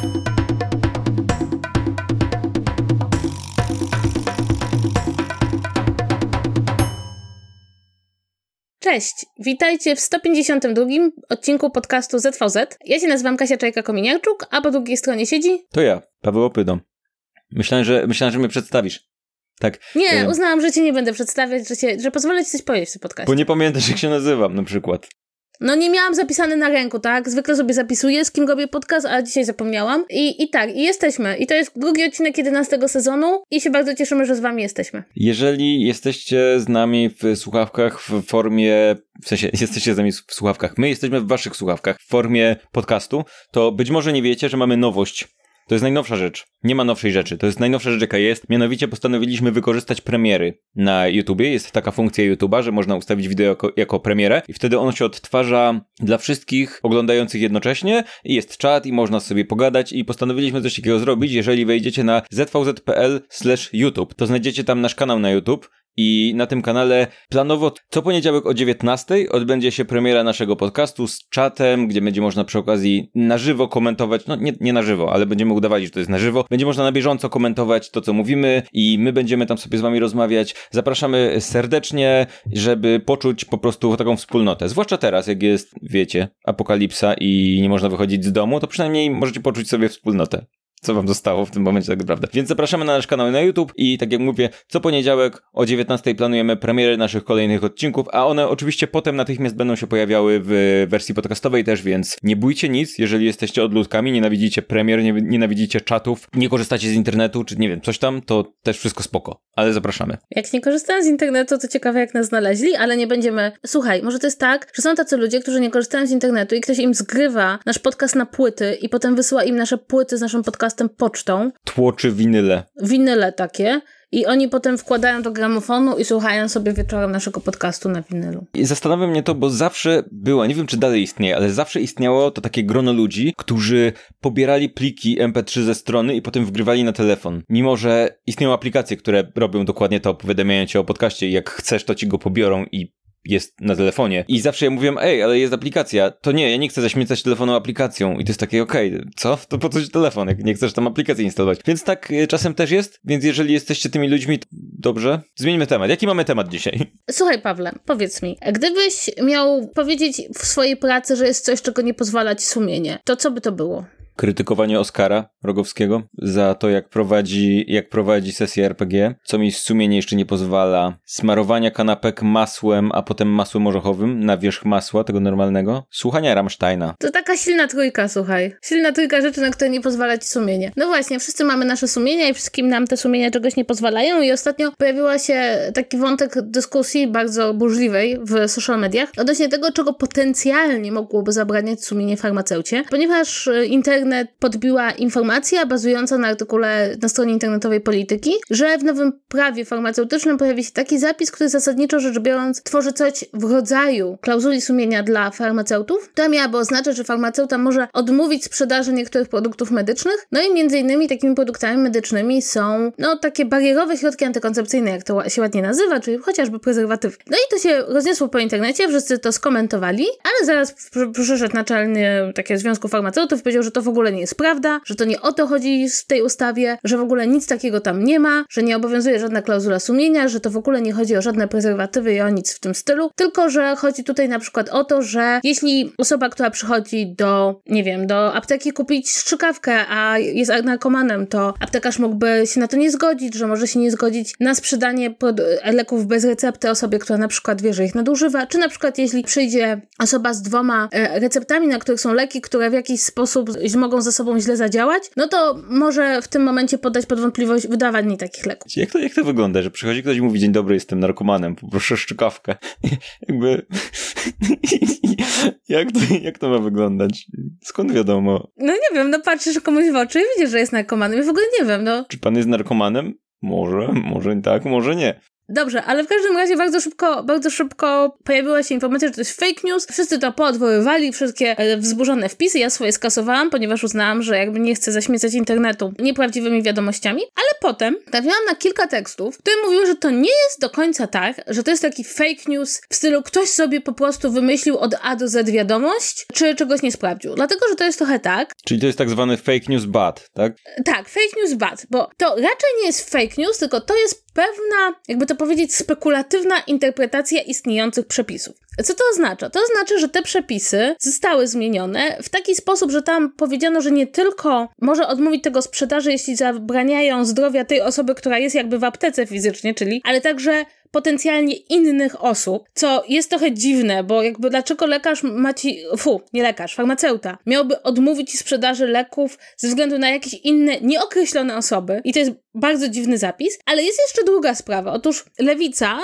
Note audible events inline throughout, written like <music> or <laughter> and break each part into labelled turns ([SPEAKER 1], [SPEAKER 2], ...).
[SPEAKER 1] Cześć, witajcie w 152 odcinku podcastu ZVZ. Ja się nazywam Kasia Czajka-Kominiarczuk, a po drugiej stronie siedzi...
[SPEAKER 2] To ja, Paweł Opydom. Myślałem, że, myślałem, że mnie przedstawisz. Tak.
[SPEAKER 1] Nie, uznałam, że cię nie będę przedstawiać, że, cię, że pozwolę ci coś powiedzieć w tym podcaście.
[SPEAKER 2] Bo nie pamiętasz, jak się nazywam na przykład.
[SPEAKER 1] No nie miałam zapisane na ręku, tak? Zwykle sobie zapisuję, z kim robię podcast, a dzisiaj zapomniałam. I, i tak, i jesteśmy. I to jest drugi odcinek 11 sezonu i się bardzo cieszymy, że z wami jesteśmy.
[SPEAKER 2] Jeżeli jesteście z nami w słuchawkach w formie, w sensie <laughs> jesteście z nami w słuchawkach, my jesteśmy w waszych słuchawkach w formie podcastu, to być może nie wiecie, że mamy nowość to jest najnowsza rzecz. Nie ma nowszej rzeczy. To jest najnowsza rzecz, jaka jest. Mianowicie postanowiliśmy wykorzystać premiery na YouTubie. Jest taka funkcja YouTube'a, że można ustawić wideo jako, jako premierę i wtedy ono się odtwarza dla wszystkich oglądających jednocześnie i jest czat i można sobie pogadać i postanowiliśmy coś takiego zrobić. Jeżeli wejdziecie na zvz.pl YouTube, to znajdziecie tam nasz kanał na YouTube i na tym kanale planowo co poniedziałek o 19 odbędzie się premiera naszego podcastu z czatem, gdzie będzie można przy okazji na żywo komentować, no nie, nie na żywo, ale będziemy udawali, że to jest na żywo. Będzie można na bieżąco komentować to, co mówimy i my będziemy tam sobie z wami rozmawiać. Zapraszamy serdecznie, żeby poczuć po prostu taką wspólnotę. Zwłaszcza teraz, jak jest, wiecie, apokalipsa i nie można wychodzić z domu, to przynajmniej możecie poczuć sobie wspólnotę co wam zostało w tym momencie tak naprawdę. Więc zapraszamy na nasz kanał na YouTube i tak jak mówię, co poniedziałek o 19 planujemy premiery naszych kolejnych odcinków, a one oczywiście potem natychmiast będą się pojawiały w wersji podcastowej też, więc nie bójcie nic, jeżeli jesteście odludkami, nienawidzicie premier, nie, nienawidzicie czatów, nie korzystacie z internetu, czy nie wiem, coś tam, to też wszystko spoko, ale zapraszamy.
[SPEAKER 1] Jak nie korzystają z internetu, to ciekawe jak nas znaleźli, ale nie będziemy... Słuchaj, może to jest tak, że są tacy ludzie, którzy nie korzystają z internetu i ktoś im zgrywa nasz podcast na płyty i potem wysyła im nasze płyty z naszym podcastem podcastem pocztą.
[SPEAKER 2] Tłoczy winyle.
[SPEAKER 1] Winyle takie. I oni potem wkładają do gramofonu i słuchają sobie wieczorem naszego podcastu na winylu.
[SPEAKER 2] I zastanawia mnie to, bo zawsze była, nie wiem czy dalej istnieje, ale zawsze istniało to takie grono ludzi, którzy pobierali pliki MP3 ze strony i potem wgrywali na telefon. Mimo, że istnieją aplikacje, które robią dokładnie to, opowiadają ci o podcaście i jak chcesz, to ci go pobiorą i jest na telefonie. I zawsze ja mówiłem, ej, ale jest aplikacja. To nie, ja nie chcę zaśmiecać telefonu aplikacją. I to jest takie, okej, okay, co? To po co ci telefon, jak nie chcesz tam aplikację instalować. Więc tak y, czasem też jest, więc jeżeli jesteście tymi ludźmi, dobrze. Zmieńmy temat. Jaki mamy temat dzisiaj? <laughs>
[SPEAKER 1] Słuchaj, Pawle, powiedz mi, gdybyś miał powiedzieć w swojej pracy, że jest coś, czego nie pozwala ci sumienie, to co by to było?
[SPEAKER 2] Krytykowanie Oskara Rogowskiego za to, jak prowadzi, jak prowadzi sesję RPG, co mi sumienie jeszcze nie pozwala. Smarowania kanapek masłem, a potem masłem orzechowym na wierzch masła, tego normalnego. Słuchania Rammsteina.
[SPEAKER 1] To taka silna trójka, słuchaj. Silna trójka rzeczy, na które nie pozwala ci sumienie. No właśnie, wszyscy mamy nasze sumienia i wszystkim nam te sumienia czegoś nie pozwalają i ostatnio pojawiła się taki wątek dyskusji bardzo burzliwej w social mediach odnośnie tego, czego potencjalnie mogłoby zabraniać sumienie farmaceucie, ponieważ e, internet internet podbiła informacja bazująca na artykule na stronie internetowej Polityki, że w nowym prawie farmaceutycznym pojawi się taki zapis, który zasadniczo rzecz biorąc tworzy coś w rodzaju klauzuli sumienia dla farmaceutów, która miałaby oznaczać, że farmaceuta może odmówić sprzedaży niektórych produktów medycznych, no i między innymi takimi produktami medycznymi są no takie barierowe środki antykoncepcyjne, jak to się ładnie nazywa, czyli chociażby prezerwatywy. No i to się rozniosło po internecie, wszyscy to skomentowali, ale zaraz przyszedł naczelny takiego Związku Farmaceutów powiedział, że to w ogóle nie jest prawda, że to nie o to chodzi w tej ustawie, że w ogóle nic takiego tam nie ma, że nie obowiązuje żadna klauzula sumienia, że to w ogóle nie chodzi o żadne prezerwatywy i o nic w tym stylu, tylko że chodzi tutaj na przykład o to, że jeśli osoba, która przychodzi do, nie wiem, do apteki kupić strzykawkę, a jest narkomanem, to aptekarz mógłby się na to nie zgodzić, że może się nie zgodzić na sprzedanie leków bez recepty osobie, która na przykład wie, że ich nadużywa, czy na przykład jeśli przyjdzie osoba z dwoma e, receptami, na których są leki, które w jakiś sposób mogą ze sobą źle zadziałać, no to może w tym momencie podać pod wątpliwość wydawanie takich leków.
[SPEAKER 2] Jak to, jak to wygląda, że przychodzi ktoś i mówi, dzień dobry, jestem narkomanem, poproszę szczykawkę. <laughs> Jakby... <laughs> jak, to, jak to ma wyglądać? Skąd wiadomo?
[SPEAKER 1] No nie wiem, no patrzysz komuś w oczy i widzisz, że jest narkomanem. Ja w ogóle nie wiem, no.
[SPEAKER 2] Czy pan jest narkomanem? Może, może tak, może nie.
[SPEAKER 1] Dobrze, ale w każdym razie bardzo szybko, bardzo szybko pojawiła się informacja, że to jest fake news. Wszyscy to poodwoływali, wszystkie e, wzburzone wpisy. Ja swoje skasowałam, ponieważ uznałam, że jakby nie chcę zaśmiecać internetu nieprawdziwymi wiadomościami. Ale potem trafiłam na kilka tekstów, które mówiły, że to nie jest do końca tak, że to jest taki fake news w stylu ktoś sobie po prostu wymyślił od A do Z wiadomość, czy czegoś nie sprawdził. Dlatego, że to jest trochę tak.
[SPEAKER 2] Czyli to jest tak zwany fake news bad, tak?
[SPEAKER 1] Tak, fake news bad, bo to raczej nie jest fake news, tylko to jest pewna, jakby to powiedzieć, spekulatywna interpretacja istniejących przepisów. Co to oznacza? To oznacza, że te przepisy zostały zmienione w taki sposób, że tam powiedziano, że nie tylko może odmówić tego sprzedaży, jeśli zabraniają zdrowia tej osoby, która jest jakby w aptece fizycznie, czyli, ale także potencjalnie innych osób, co jest trochę dziwne, bo jakby dlaczego lekarz ma ci, fu, nie lekarz, farmaceuta, miałby odmówić sprzedaży leków ze względu na jakieś inne, nieokreślone osoby i to jest bardzo dziwny zapis, ale jest jeszcze druga sprawa. Otóż Lewica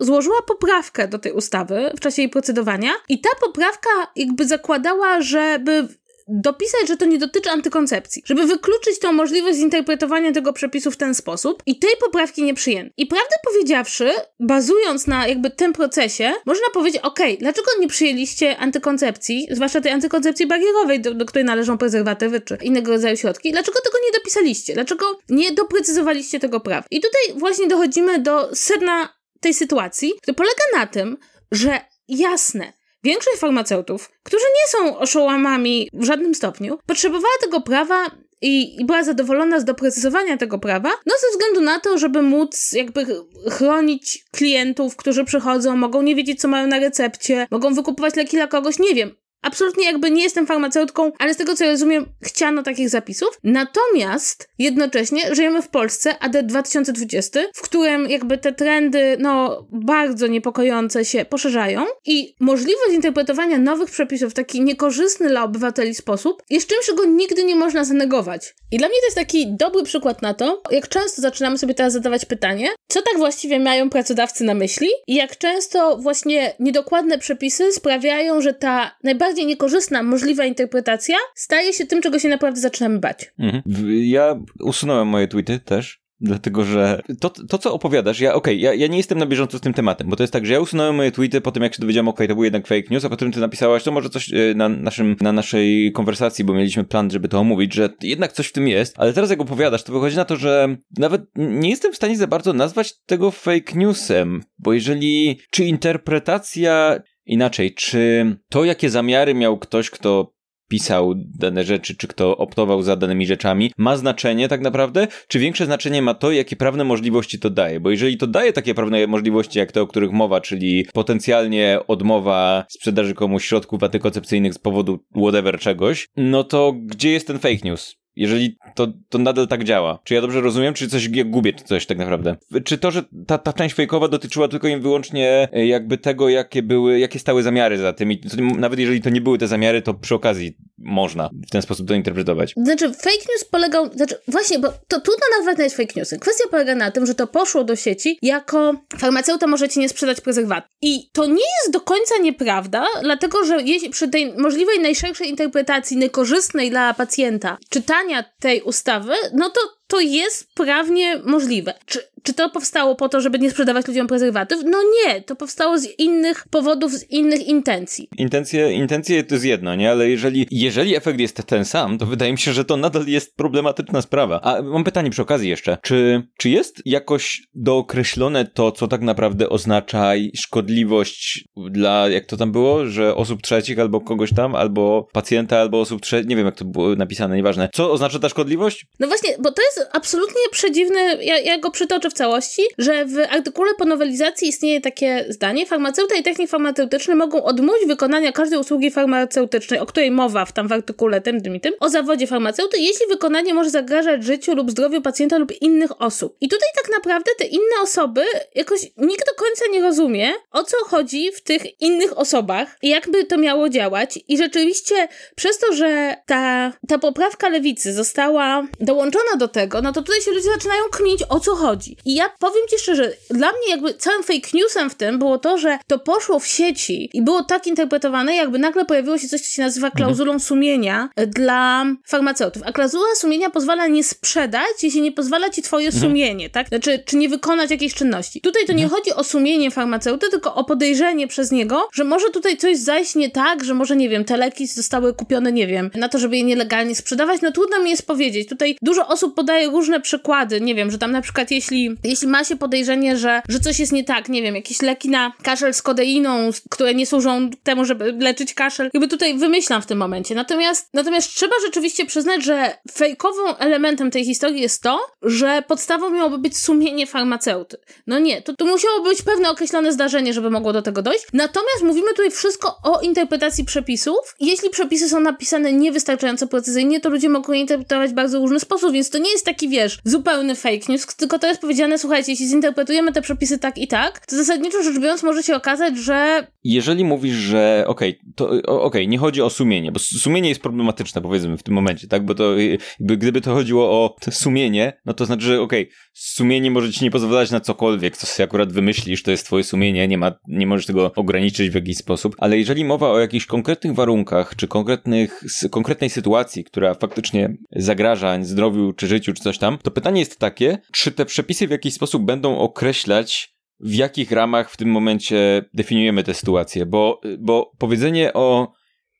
[SPEAKER 1] złożyła poprawkę do tej ustawy w czasie jej procedowania i ta poprawka jakby zakładała, żeby dopisać, że to nie dotyczy antykoncepcji, żeby wykluczyć tą możliwość zinterpretowania tego przepisu w ten sposób i tej poprawki nie przyjęto. I prawdę powiedziawszy, bazując na jakby tym procesie, można powiedzieć, ok, dlaczego nie przyjęliście antykoncepcji, zwłaszcza tej antykoncepcji barierowej, do, do której należą prezerwatywy czy innego rodzaju środki, dlaczego tego nie dopisaliście? Dlaczego nie doprecyzowaliście tego prawa? I tutaj właśnie dochodzimy do sedna tej sytuacji, która polega na tym, że jasne, Większość farmaceutów, którzy nie są oszołomami w żadnym stopniu, potrzebowała tego prawa i, była zadowolona z doprecyzowania tego prawa, no ze względu na to, żeby móc jakby chronić klientów, którzy przychodzą, mogą nie wiedzieć, co mają na recepcie, mogą wykupować leki dla kogoś, nie wiem. Absolutnie jakby nie jestem farmaceutką, ale z tego co rozumiem, chciano takich zapisów. Natomiast jednocześnie żyjemy w Polsce AD 2020, w którym jakby te trendy, no, bardzo niepokojące się poszerzają i możliwość interpretowania nowych przepisów w taki niekorzystny dla obywateli sposób jest czymś, czego nigdy nie można zanegować. I dla mnie to jest taki dobry przykład na to, jak często zaczynamy sobie teraz zadawać pytanie, co tak właściwie mają pracodawcy na myśli i jak często właśnie niedokładne przepisy sprawiają, że ta najbardziej najbardziej niekorzystna możliwa interpretacja staje się tym, czego się naprawdę zaczynamy bać.
[SPEAKER 2] Mhm. Ja usunąłem moje tweety też. Dlatego, że to, to co opowiadasz, ja okej, okay, ja, ja nie jestem na bieżąco z tym tematem, bo to jest tak, że ja usunąłem moje tweety po tym, jak się dowiedziałem, okej, okay, to był jednak fake news, a potem ty napisałaś, to może coś e, na, naszym, na naszej konwersacji, bo mieliśmy plan, żeby to omówić, że jednak coś w tym jest, ale teraz jak opowiadasz, to wychodzi na to, że nawet nie jestem w stanie za bardzo nazwać tego fake newsem, bo jeżeli, czy interpretacja Inaczej, czy to, jakie zamiary miał ktoś, kto pisał dane rzeczy, czy kto optował za danymi rzeczami, ma znaczenie tak naprawdę, czy większe znaczenie ma to, jakie prawne możliwości to daje? Bo jeżeli to daje takie prawne możliwości, jak te, o których mowa, czyli potencjalnie odmowa sprzedaży komuś środków antykoncepcyjnych z powodu whatever czegoś, no to gdzie jest ten fake news? Jeżeli to, to nadal tak działa. Czy ja dobrze rozumiem, czy coś ja gubię coś tak naprawdę? Czy to, że ta, ta część fejkowa dotyczyła tylko i wyłącznie e, jakby tego, jakie były, jakie stały zamiary za tym i nawet jeżeli to nie były te zamiary, to przy okazji można w ten sposób to interpretować.
[SPEAKER 1] Znaczy, fake news polegał, znaczy właśnie, bo to trudno nazwać fake newsy. Kwestia polega na tym, że to poszło do sieci jako farmaceuta możecie nie sprzedać prezerwatyw. I to nie jest do końca nieprawda, dlatego, że przy tej możliwej najszerszej interpretacji niekorzystnej dla pacjenta czytania tej ustawy, no to to jest prawnie możliwe. Czy czy to powstało po to, żeby nie sprzedawać ludziom prezerwatyw? No nie, to powstało z innych powodów, z innych intencji.
[SPEAKER 2] Intencje, intencje to jest jedno, nie? Ale jeżeli, jeżeli efekt jest ten sam, to wydaje mi się, że to nadal jest problematyczna sprawa. A mam pytanie przy okazji jeszcze. Czy, czy jest jakoś dookreślone to, co tak naprawdę oznacza szkodliwość dla, jak to tam było, że osób trzecich albo kogoś tam, albo pacjenta, albo osób trzecich, nie wiem jak to było napisane, nieważne. Co oznacza ta szkodliwość?
[SPEAKER 1] No właśnie, bo to jest absolutnie przedziwny, ja, ja go przytoczę w całości, że w artykule po nowelizacji istnieje takie zdanie, farmaceuta i technik farmaceutyczny mogą odmówić wykonania każdej usługi farmaceutycznej, o której mowa w tam w artykule tym, tym i tym, o zawodzie farmaceuty, jeśli wykonanie może zagrażać życiu lub zdrowiu pacjenta lub innych osób. I tutaj tak naprawdę te inne osoby jakoś nikt do końca nie rozumie, o co chodzi w tych innych osobach i jakby to miało działać. I rzeczywiście przez to, że ta, ta poprawka lewicy została dołączona do tego, no to tutaj się ludzie zaczynają kmić, o co chodzi. I ja powiem ci szczerze, dla mnie jakby całym fake newsem w tym było to, że to poszło w sieci i było tak interpretowane, jakby nagle pojawiło się coś, co się nazywa mhm. klauzulą sumienia dla farmaceutów. A klauzula sumienia pozwala nie sprzedać, jeśli nie pozwala ci twoje mhm. sumienie, tak? Znaczy, czy nie wykonać jakiejś czynności. Tutaj to nie mhm. chodzi o sumienie farmaceuty, tylko o podejrzenie przez niego, że może tutaj coś zajść nie tak, że może, nie wiem, te leki zostały kupione, nie wiem, na to, żeby je nielegalnie sprzedawać. No trudno mi jest powiedzieć. Tutaj dużo osób podaje różne przykłady. Nie wiem, że tam na przykład jeśli, jeśli ma się podejrzenie, że, że coś jest nie tak, nie wiem, jakieś leki na kaszel z kodeiną, które nie służą temu, żeby leczyć kaszel, jakby tutaj wymyślam w tym momencie. Natomiast, natomiast trzeba rzeczywiście przyznać, że fejkowym elementem tej historii jest to, że podstawą miałoby być sumienie farmaceuty. No nie, to tu musiało być pewne określone zdarzenie, żeby mogło do tego dojść. Natomiast mówimy tutaj wszystko o interpretacji przepisów. Jeśli przepisy są napisane niewystarczająco precyzyjnie, to ludzie mogą je interpretować w bardzo różny sposób, więc to nie jest taki, wiesz, zupełny fake news, tylko to jest powiedziane, słuchajcie, jeśli zinterpretujemy te przepisy tak i tak, to zasadniczo rzecz biorąc może się okazać, że...
[SPEAKER 2] Jeżeli mówisz, że okej, okay, to okej, okay, nie chodzi o sumienie, bo sumienie jest problematyczne, powiedzmy, w tym momencie, tak, bo to jakby gdyby to chodziło o sumienie, no to znaczy, że okej, okay, sumienie może ci nie pozwalać na cokolwiek, co sobie akurat wymyślisz, to jest twoje sumienie, nie ma, nie możesz tego ograniczyć w jakiś sposób, ale jeżeli mowa o jakichś konkretnych warunkach, czy konkretnych, konkretnej sytuacji, która faktycznie zagraża zdrowiu, czy życiu, czy coś tam, to pytanie jest takie, czy te przepisy w jakiś sposób będą określać w jakich ramach w tym momencie definiujemy tę sytuację, bo, bo powiedzenie o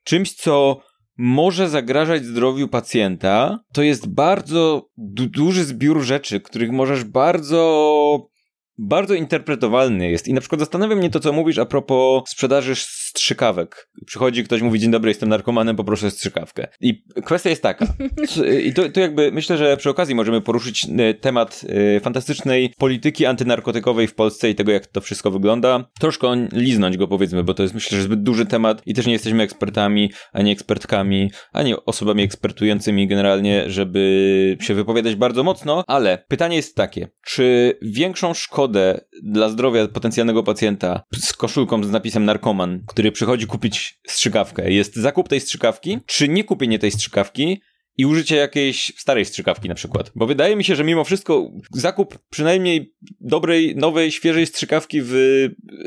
[SPEAKER 2] czymś, co może zagrażać zdrowiu pacjenta, to jest bardzo du duży zbiór rzeczy, których możesz bardzo bardzo interpretowalny jest. I na przykład zastanawia mnie to, co mówisz a propos sprzedaży strzykawek. Przychodzi ktoś, mówi, dzień dobry, jestem narkomanem, poproszę strzykawkę. I kwestia jest taka. <laughs> I to, to jakby myślę, że przy okazji możemy poruszyć e, temat e, fantastycznej polityki antynarkotykowej w Polsce i tego, jak to wszystko wygląda. Troszkę liznąć go, powiedzmy, bo to jest myślę, że zbyt duży temat i też nie jesteśmy ekspertami, ani ekspertkami, ani osobami ekspertującymi generalnie, żeby się wypowiadać bardzo mocno, ale pytanie jest takie, czy większą dla zdrowia potencjalnego pacjenta z koszulką z napisem narkoman, który przychodzi kupić strzykawkę, jest zakup tej strzykawki, czy nie kupienie tej strzykawki i użycie jakiejś starej strzykawki na przykład. Bo wydaje mi się, że mimo wszystko zakup przynajmniej dobrej, nowej, świeżej strzykawki w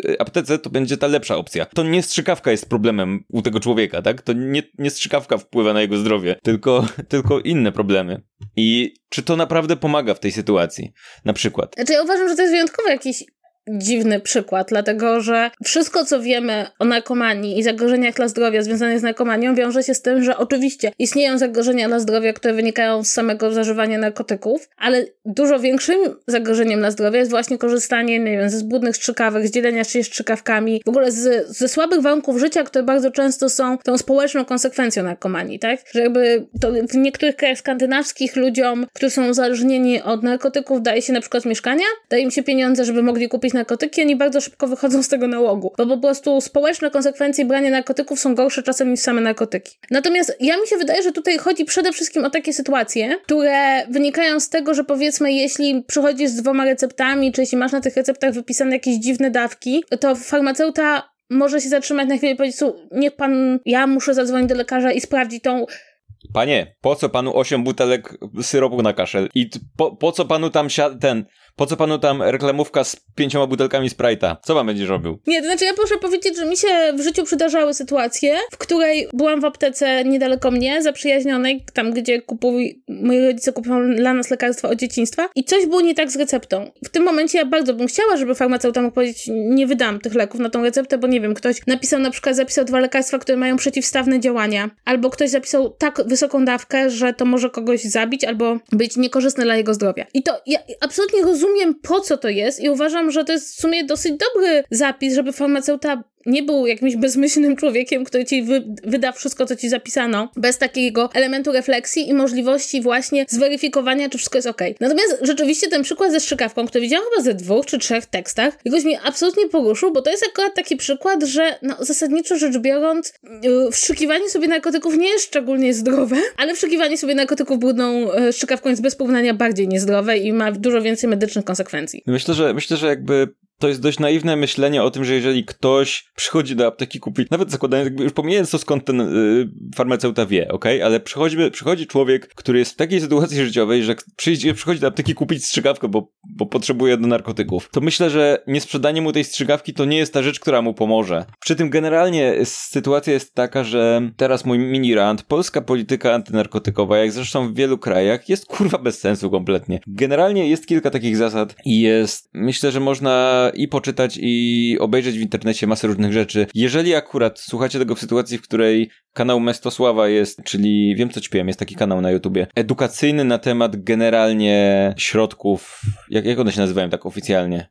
[SPEAKER 2] e, aptece to będzie ta lepsza opcja. To nie strzykawka jest problemem u tego człowieka, tak? To nie, nie strzykawka wpływa na jego zdrowie, tylko, <laughs> tylko inne problemy. I czy to naprawdę pomaga w tej sytuacji? Na przykład.
[SPEAKER 1] Znaczy ja uważam, że to jest wyjątkowo jakiś dziwny przykład, dlatego że wszystko, co wiemy o narkomanii i zagrożeniach dla zdrowia związanych z narkomanią, wiąże się z tym, że oczywiście istnieją zagrożenia dla zdrowia, które wynikają z samego zażywania narkotyków, ale dużo większym zagrożeniem dla zdrowia jest właśnie korzystanie, nie wiem, ze zbudnych strzykawek, z dzielenia się strzykawkami, w ogóle z, ze słabych warunków życia, które bardzo często są tą społeczną konsekwencją narkomanii, tak? Że jakby to w niektórych krajach skandynawskich ludziom, którzy są uzależnieni od narkotyków, daje się na przykład mieszkania, daje im się pieniądze, żeby mogli kupić narkotyki, oni bardzo szybko wychodzą z tego nałogu, bo po prostu społeczne konsekwencje brania narkotyków są gorsze czasem niż same narkotyki. Natomiast ja mi się wydaje, że tutaj chodzi przede wszystkim o takie sytuacje, które wynikają z tego, że powiedzmy, jeśli przychodzisz z dwoma receptami, czy jeśli masz na tych receptach wypisane jakieś dziwne dawki, to farmaceuta może się zatrzymać na chwilę i powiedzieć, niech pan, ja muszę zadzwonić do lekarza i sprawdzić tą
[SPEAKER 2] Panie, po co panu 8 butelek syropu na kaszel? I po, po co panu tam ten po co panu tam reklamówka z pięcioma butelkami Sprite'a? Co pan będzie robił?
[SPEAKER 1] Nie, to znaczy ja muszę powiedzieć, że mi się w życiu przydarzały sytuacje, w której byłam w aptece niedaleko mnie, zaprzyjaźnionej, tam gdzie kupuj, moi rodzice kupują dla nas lekarstwa od dzieciństwa i coś było nie tak z receptą. W tym momencie ja bardzo bym chciała, żeby farmaceuta mógł powiedzieć, nie wydam tych leków na tą receptę, bo nie wiem, ktoś napisał na przykład, zapisał dwa lekarstwa, które mają przeciwstawne działania, albo ktoś zapisał tak wysoką dawkę, że to może kogoś zabić, albo być niekorzystne dla jego zdrowia. I to ja absolutnie rozumiem, rozumiem po co to jest i uważam, że to jest w sumie dosyć dobry zapis, żeby farmaceuta nie był jakimś bezmyślnym człowiekiem, który ci wy, wyda wszystko, co ci zapisano, bez takiego elementu refleksji i możliwości właśnie zweryfikowania, czy wszystko jest ok. Natomiast rzeczywiście ten przykład ze strzykawką, który widziałam chyba ze dwóch czy trzech tekstach, jakoś mnie absolutnie poruszył, bo to jest akurat taki przykład, że no, zasadniczo rzecz biorąc, yy, wszczykiwanie sobie narkotyków nie jest szczególnie zdrowe, <laughs> ale wszczykiwanie sobie narkotyków brudną yy, strzykawką jest bez porównania bardziej niezdrowe i ma dużo więcej medycznych konsekwencji.
[SPEAKER 2] Myślę, że myślę, że jakby to jest dość naiwne myślenie o tym, że jeżeli ktoś przychodzi do apteki kupić, nawet zakładając, jakby już pomijając to skąd ten y, farmaceuta wie, ok? Ale przychodzi, przychodzi człowiek, który jest w takiej sytuacji życiowej, że przyjdzie, przychodzi do apteki kupić strzygawkę, bo, bo potrzebuje do narkotyków. To myślę, że nie sprzedanie mu tej strzygawki to nie jest ta rzecz, która mu pomoże. Przy tym generalnie sytuacja jest taka, że teraz mój mini rant, polska polityka antynarkotykowa, jak zresztą w wielu krajach, jest kurwa bez sensu kompletnie. Generalnie jest kilka takich zasad i jest, myślę, że można i poczytać i obejrzeć w internecie masę różnych rzeczy. Jeżeli akurat słuchacie tego w sytuacji, w której kanał Mestosława jest, czyli wiem co ćpiłem, jest taki kanał na YouTubie, edukacyjny na temat generalnie środków, jak, jak one się nazywają tak oficjalnie?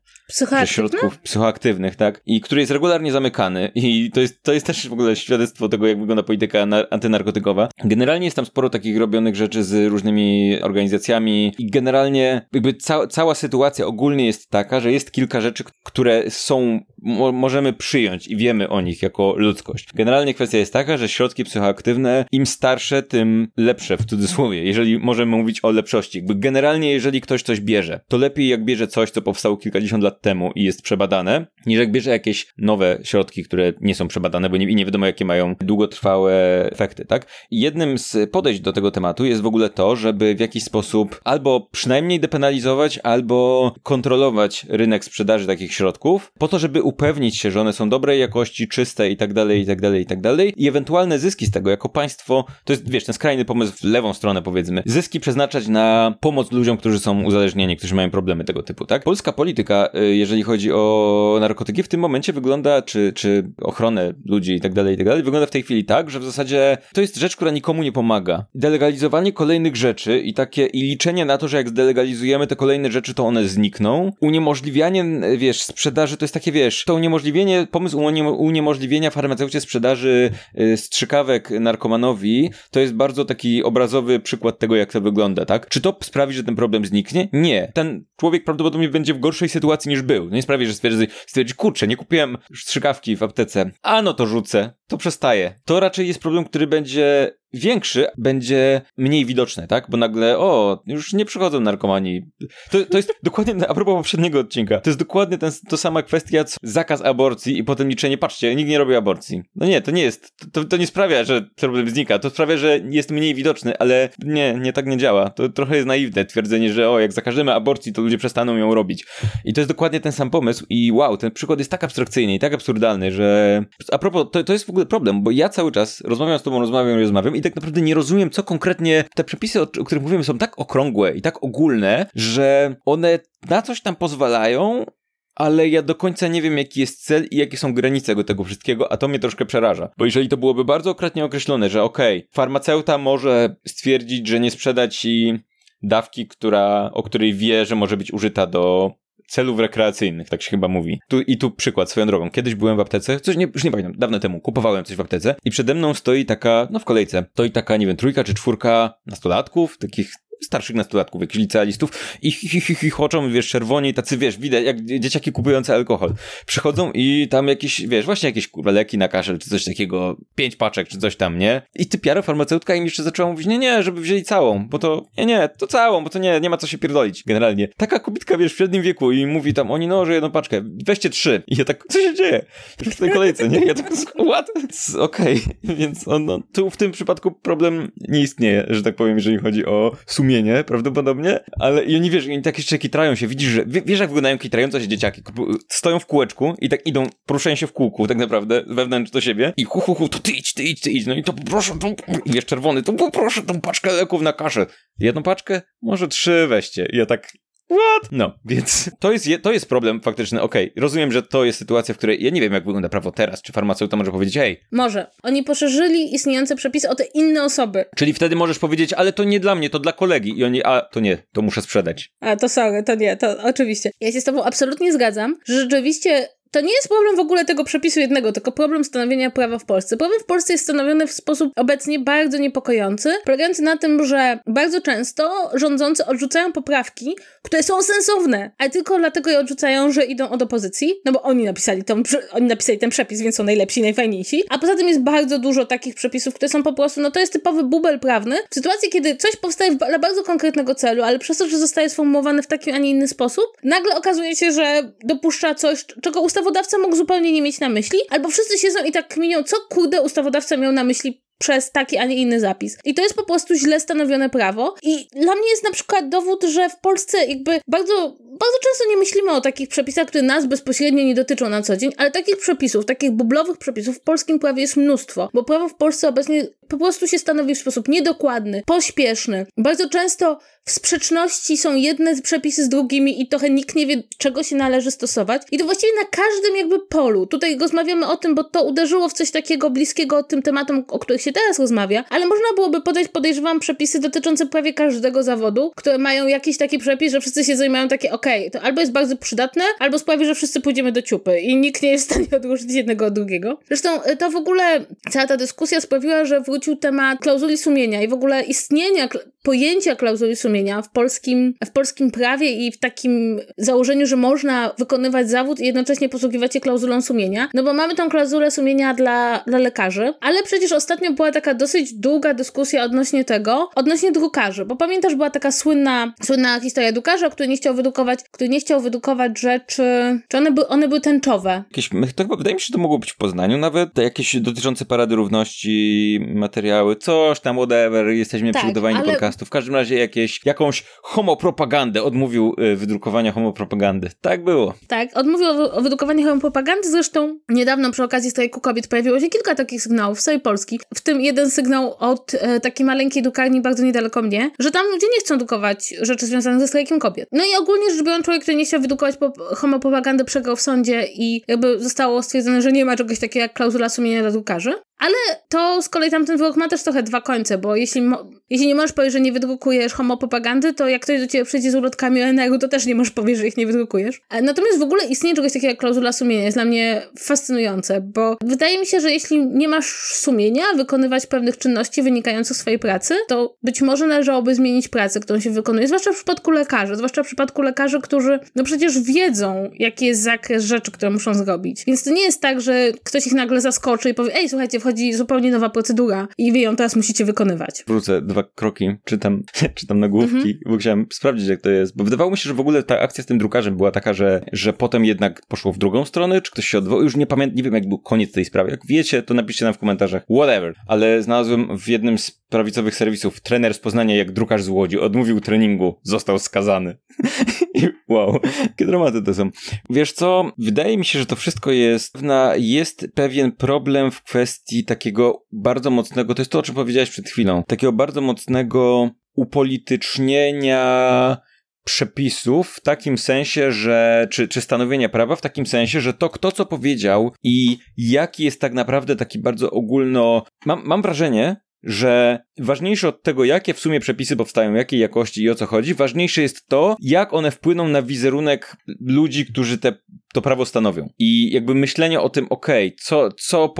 [SPEAKER 2] środków psychoaktywnych, tak? I który jest regularnie zamykany i to jest, to jest też w ogóle świadectwo tego, jak wygląda polityka antynarkotykowa. Generalnie jest tam sporo takich robionych rzeczy z różnymi organizacjami i generalnie jakby ca cała sytuacja ogólnie jest taka, że jest kilka rzeczy, które są, mo możemy przyjąć i wiemy o nich jako ludzkość. Generalnie kwestia jest taka, że środki psychoaktywne im starsze, tym lepsze w cudzysłowie, jeżeli możemy mówić o lepszości. Jakby generalnie jeżeli ktoś coś bierze, to lepiej jak bierze coś, co powstało kilkadziesiąt lat lat temu i jest przebadane, niż jak bierze jakieś nowe środki, które nie są przebadane, bo nie, i nie wiadomo, jakie mają długotrwałe efekty, tak? I jednym z podejść do tego tematu jest w ogóle to, żeby w jakiś sposób albo przynajmniej depenalizować, albo kontrolować rynek sprzedaży takich środków, po to, żeby upewnić się, że one są dobrej jakości, czyste i tak dalej, i tak dalej, i tak dalej. I ewentualne zyski z tego jako państwo, to jest, wiesz, ten skrajny pomysł w lewą stronę, powiedzmy, zyski przeznaczać na pomoc ludziom, którzy są uzależnieni, którzy mają problemy tego typu, tak? Polska polityka y, jeżeli chodzi o narkotyki, w tym momencie wygląda, czy, czy ochronę ludzi i tak dalej, i tak dalej, wygląda w tej chwili tak, że w zasadzie to jest rzecz, która nikomu nie pomaga. Delegalizowanie kolejnych rzeczy i takie, i liczenie na to, że jak zdelegalizujemy te kolejne rzeczy, to one znikną. Uniemożliwianie, wiesz, sprzedaży, to jest takie, wiesz, to uniemożliwienie, pomysł uniemożliwienia farmaceucie sprzedaży y, strzykawek narkomanowi, to jest bardzo taki obrazowy przykład tego, jak to wygląda, tak? Czy to sprawi, że ten problem zniknie? Nie. Ten człowiek prawdopodobnie będzie w gorszej sytuacji niż był. No nie sprawi, że stwierdzi, stwierdzi, kurczę, nie kupiłem strzykawki w aptece. A no to rzucę, to przestaje. To raczej jest problem, który będzie większy, będzie mniej widoczny, tak? Bo nagle, o, już nie przychodzą narkomani. To, to jest <laughs> dokładnie, a propos poprzedniego odcinka, to jest dokładnie ten, to sama kwestia, co zakaz aborcji i potem liczenie, patrzcie, nikt nie robi aborcji. No nie, to nie jest, to, to nie sprawia, że problem znika, to sprawia, że jest mniej widoczny, ale nie, nie tak nie działa. To trochę jest naiwne twierdzenie, że o, jak zakażemy aborcji, to ludzie przestaną ją robić. I to jest dokładnie ten sam pomysł i wow, ten przykład jest tak abstrakcyjny i tak absurdalny, że a propos, to, to jest w ogóle problem, bo ja cały czas rozmawiam z tobą, rozmawiam i rozmawiam i tak naprawdę nie rozumiem, co konkretnie te przepisy, o, których mówimy, są tak okrągłe i tak ogólne, że one na coś tam pozwalają, ale ja do końca nie wiem, jaki jest cel i jakie są granice tego wszystkiego, a to mnie troszkę przeraża. Bo jeżeli to byłoby bardzo okropnie określone, że okej, okay, farmaceuta może stwierdzić, że nie sprzeda ci dawki, która, o której wie, że może być użyta do celów rekreacyjnych, tak się chyba mówi. Tu, I tu przykład swoją drogą. Kiedyś byłem w aptece, coś nie, już nie pamiętam, dawno temu, kupowałem coś w aptece i przede mną stoi taka, no w kolejce, stoi taka, nie wiem, trójka czy czwórka nastolatków, takich starszych nastolatków, jakichś licealistów i hi, hi, hi, choczą, wiesz, czerwoni, tacy, wiesz, widać, jak dzieciaki kupujące alkohol. Przychodzą i tam jakieś, wiesz, właśnie jakieś kurwa leki na kaszel, czy coś takiego, pięć paczek, czy coś tam, nie? I ty piara farmaceutka im jeszcze zaczęła mówić, nie, nie, żeby wzięli całą, bo to, nie, nie, to całą, bo to nie, nie ma co się pierdolić, generalnie. Taka kobitka, wiesz, w średnim wieku i mówi tam, oni, no, że jedną paczkę, weźcie trzy. I ja tak, co się dzieje? W tej kolejce, nie? Ja tak, <laughs> what? Okej, okay. <laughs> więc on, no, tu w tym przypadku problem nie istnieje, że tak powiem, jeżeli chodzi o sumienie sumienie, prawdopodobnie, ale i oni, wiesz, oni tak jeszcze kitrają się, widzisz, że, wiesz jak wyglądają kitrające się dzieciaki, stoją w kółeczku i tak idą, poruszają się w kółku, tak naprawdę, wewnątrz do siebie i hu, hu, hu, to ty idź, ty idź, ty idź, no i to poproszę, tą, i wiesz, czerwony, to poproszę tą paczkę leków na kaszę. Jedną paczkę? Może trzy weźcie. I ja tak, What? No, więc to jest, to jest problem faktyczny. Okej, okay, rozumiem, że to jest sytuacja, w której ja nie wiem, jak wygląda prawo teraz. Czy farmaceuta może powiedzieć, hej.
[SPEAKER 1] Może. Oni poszerzyli istniejące przepisy o te inne osoby.
[SPEAKER 2] Czyli wtedy możesz powiedzieć, ale to nie dla mnie, to dla kolegi. I oni, a to nie, to muszę sprzedać.
[SPEAKER 1] A to sorry, to nie, to oczywiście. Ja się z tobą absolutnie zgadzam, że rzeczywiście to nie jest problem w ogóle tego przepisu jednego, tylko problem stanowienia prawa w Polsce. Problem w Polsce jest stanowiony w sposób obecnie bardzo niepokojący, polegający na tym, że bardzo często rządzący odrzucają poprawki, które są sensowne, ale tylko dlatego je odrzucają, że idą od opozycji, no bo oni napisali, tą, oni napisali ten przepis, więc są najlepsi, najfajniejsi. A poza tym jest bardzo dużo takich przepisów, które są po prostu, no to jest typowy bubel prawny. W sytuacji, kiedy coś powstaje dla bardzo konkretnego celu, ale przez to, że zostaje sformułowane w taki, a nie inny sposób, nagle okazuje się, że dopuszcza coś, czego ustawodawca mógł zupełnie nie mieć na myśli, albo wszyscy siedzą i tak kminią, co kurde ustawodawca miał na myśli przez taki, a nie inny zapis. I to jest po prostu źle stanowione prawo. I dla mnie jest na przykład dowód, że w Polsce jakby bardzo, bardzo często nie myślimy o takich przepisach, które nas bezpośrednio nie dotyczą na co dzień, ale takich przepisów, takich bublowych przepisów w polskim prawie jest mnóstwo, bo prawo w Polsce obecnie po prostu się stanowi w sposób niedokładny, pośpieszny. Bardzo często w sprzeczności są jedne przepisy z drugimi i trochę nikt nie wie, czego się należy stosować. I to właściwie na każdym jakby polu. Tutaj rozmawiamy o tym, bo to uderzyło w coś takiego bliskiego tym tematom, o których się teraz rozmawia, ale można byłoby podać, podejrzewam, przepisy dotyczące prawie każdego zawodu, które mają jakiś taki przepis, że wszyscy się zajmują takie, okej, okay, to albo jest bardzo przydatne, albo sprawi, że wszyscy pójdziemy do ciupy i nikt nie jest w stanie <laughs> odróżnić jednego od drugiego. Zresztą e, to w ogóle, cała ta dyskusja sprawiła, że wrócił temat klauzuli sumienia i w ogóle istnienia pojęcia klauzuli sumienia w polskim, w polskim prawie i w takim założeniu, że można wykonywać zawód i jednocześnie posługiwać się klauzulą sumienia. No bo mamy tą klauzulę sumienia dla, dla lekarzy, ale przecież ostatnio była taka dosyć długa dyskusja odnośnie tego, odnośnie drukarzy, bo pamiętasz, była taka słynna, słynna historia drukarza, który nie chciał wydukować, który nie chciał wydukować rzeczy, czy one, by, one były tęczowe.
[SPEAKER 2] Jakieś, to chyba, wydaje mi się, że to mogło być w Poznaniu nawet, jakieś dotyczące Parady Równości, materiały, coś tam, whatever, jesteśmy tak, przygotowani ale... podcastu. W każdym razie jakieś, jakąś homopropagandę, odmówił y, wydrukowania homopropagandy. Tak było.
[SPEAKER 1] Tak, odmówił o wydrukowania homopropagandy, zresztą niedawno przy okazji strajku kobiet pojawiło się kilka takich sygnałów z całej Polski, w tym jeden sygnał od e, takiej maleńkiej drukarni bardzo niedaleko mnie, że tam ludzie nie chcą drukować rzeczy związanych ze strajkiem kobiet. No i ogólnie rzecz biorąc, człowiek, który nie chciał wydrukować homopropagandy, przegrał w sądzie i jakby zostało stwierdzone, że nie ma czegoś takiego jak klauzula sumienia dla drukarzy. Ale to z kolei tamten wyrok ma też trochę dwa końce, bo jeśli, jeśli nie możesz powiedzieć, że nie wydrukujesz homopropagandy, to jak ktoś do ciebie przyjdzie z ulotkami ONR-u, to też nie możesz powiedzieć, że ich nie wydrukujesz. E, natomiast w ogóle istnieje czegoś takiego jak klauzula sumienia. Jest dla mnie fascynujące, bo wydaje mi się, że jeśli nie masz sumienia wykonywać pewnych czynności wynikających z swojej pracy, to być może należałoby zmienić pracę, którą się wykonuje, zwłaszcza w przypadku lekarzy, zwłaszcza w przypadku lekarzy, którzy no przecież wiedzą, jaki jest zakres rzeczy, które muszą zrobić. Więc to nie jest tak, że ktoś ich nagle zaskoczy i powie, ej, słuchajcie, wchodzi zupełnie nowa procedura i wy ją teraz musicie wykonywać.
[SPEAKER 2] Wrócę dwa kroki, czytam, <laughs> czytam nagłówki, mhm. bo chciałem sprawdzić, jak to jest, bo wydawało mi się, że w ogóle ta akcja z tym drukarzem była taka, że, że potem jednak poszło w drugą stronę, czy ktoś się odwołał, już nie pamiętam, nie wiem, jak był koniec tej sprawy. Jak wiecie, to napiszcie nam w komentarzach, whatever, ale znalazłem w jednym z prawicowych serwisów trener z Poznania, jak drukarz z Łodzi, odmówił treningu, został skazany. <laughs> I wow, jakie dramaty to są. Wiesz co, wydaje mi się, że to wszystko jest, jest pewien problem w kwestii takiego bardzo mocnego, to jest to, o czym powiedziałeś przed chwilą, takiego bardzo mocnego upolitycznienia przepisów w takim sensie, że, czy, czy stanowienia prawa w takim sensie, że to kto co powiedział i jaki jest tak naprawdę taki bardzo ogólno, mam, mam wrażenie, że ważniejsze od tego, jakie w sumie przepisy powstają, jakiej jakości i o co chodzi, ważniejsze jest to, jak one wpłyną na wizerunek ludzi, którzy te, to prawo stanowią. I jakby myślenie o tym, okej, okay, co, co,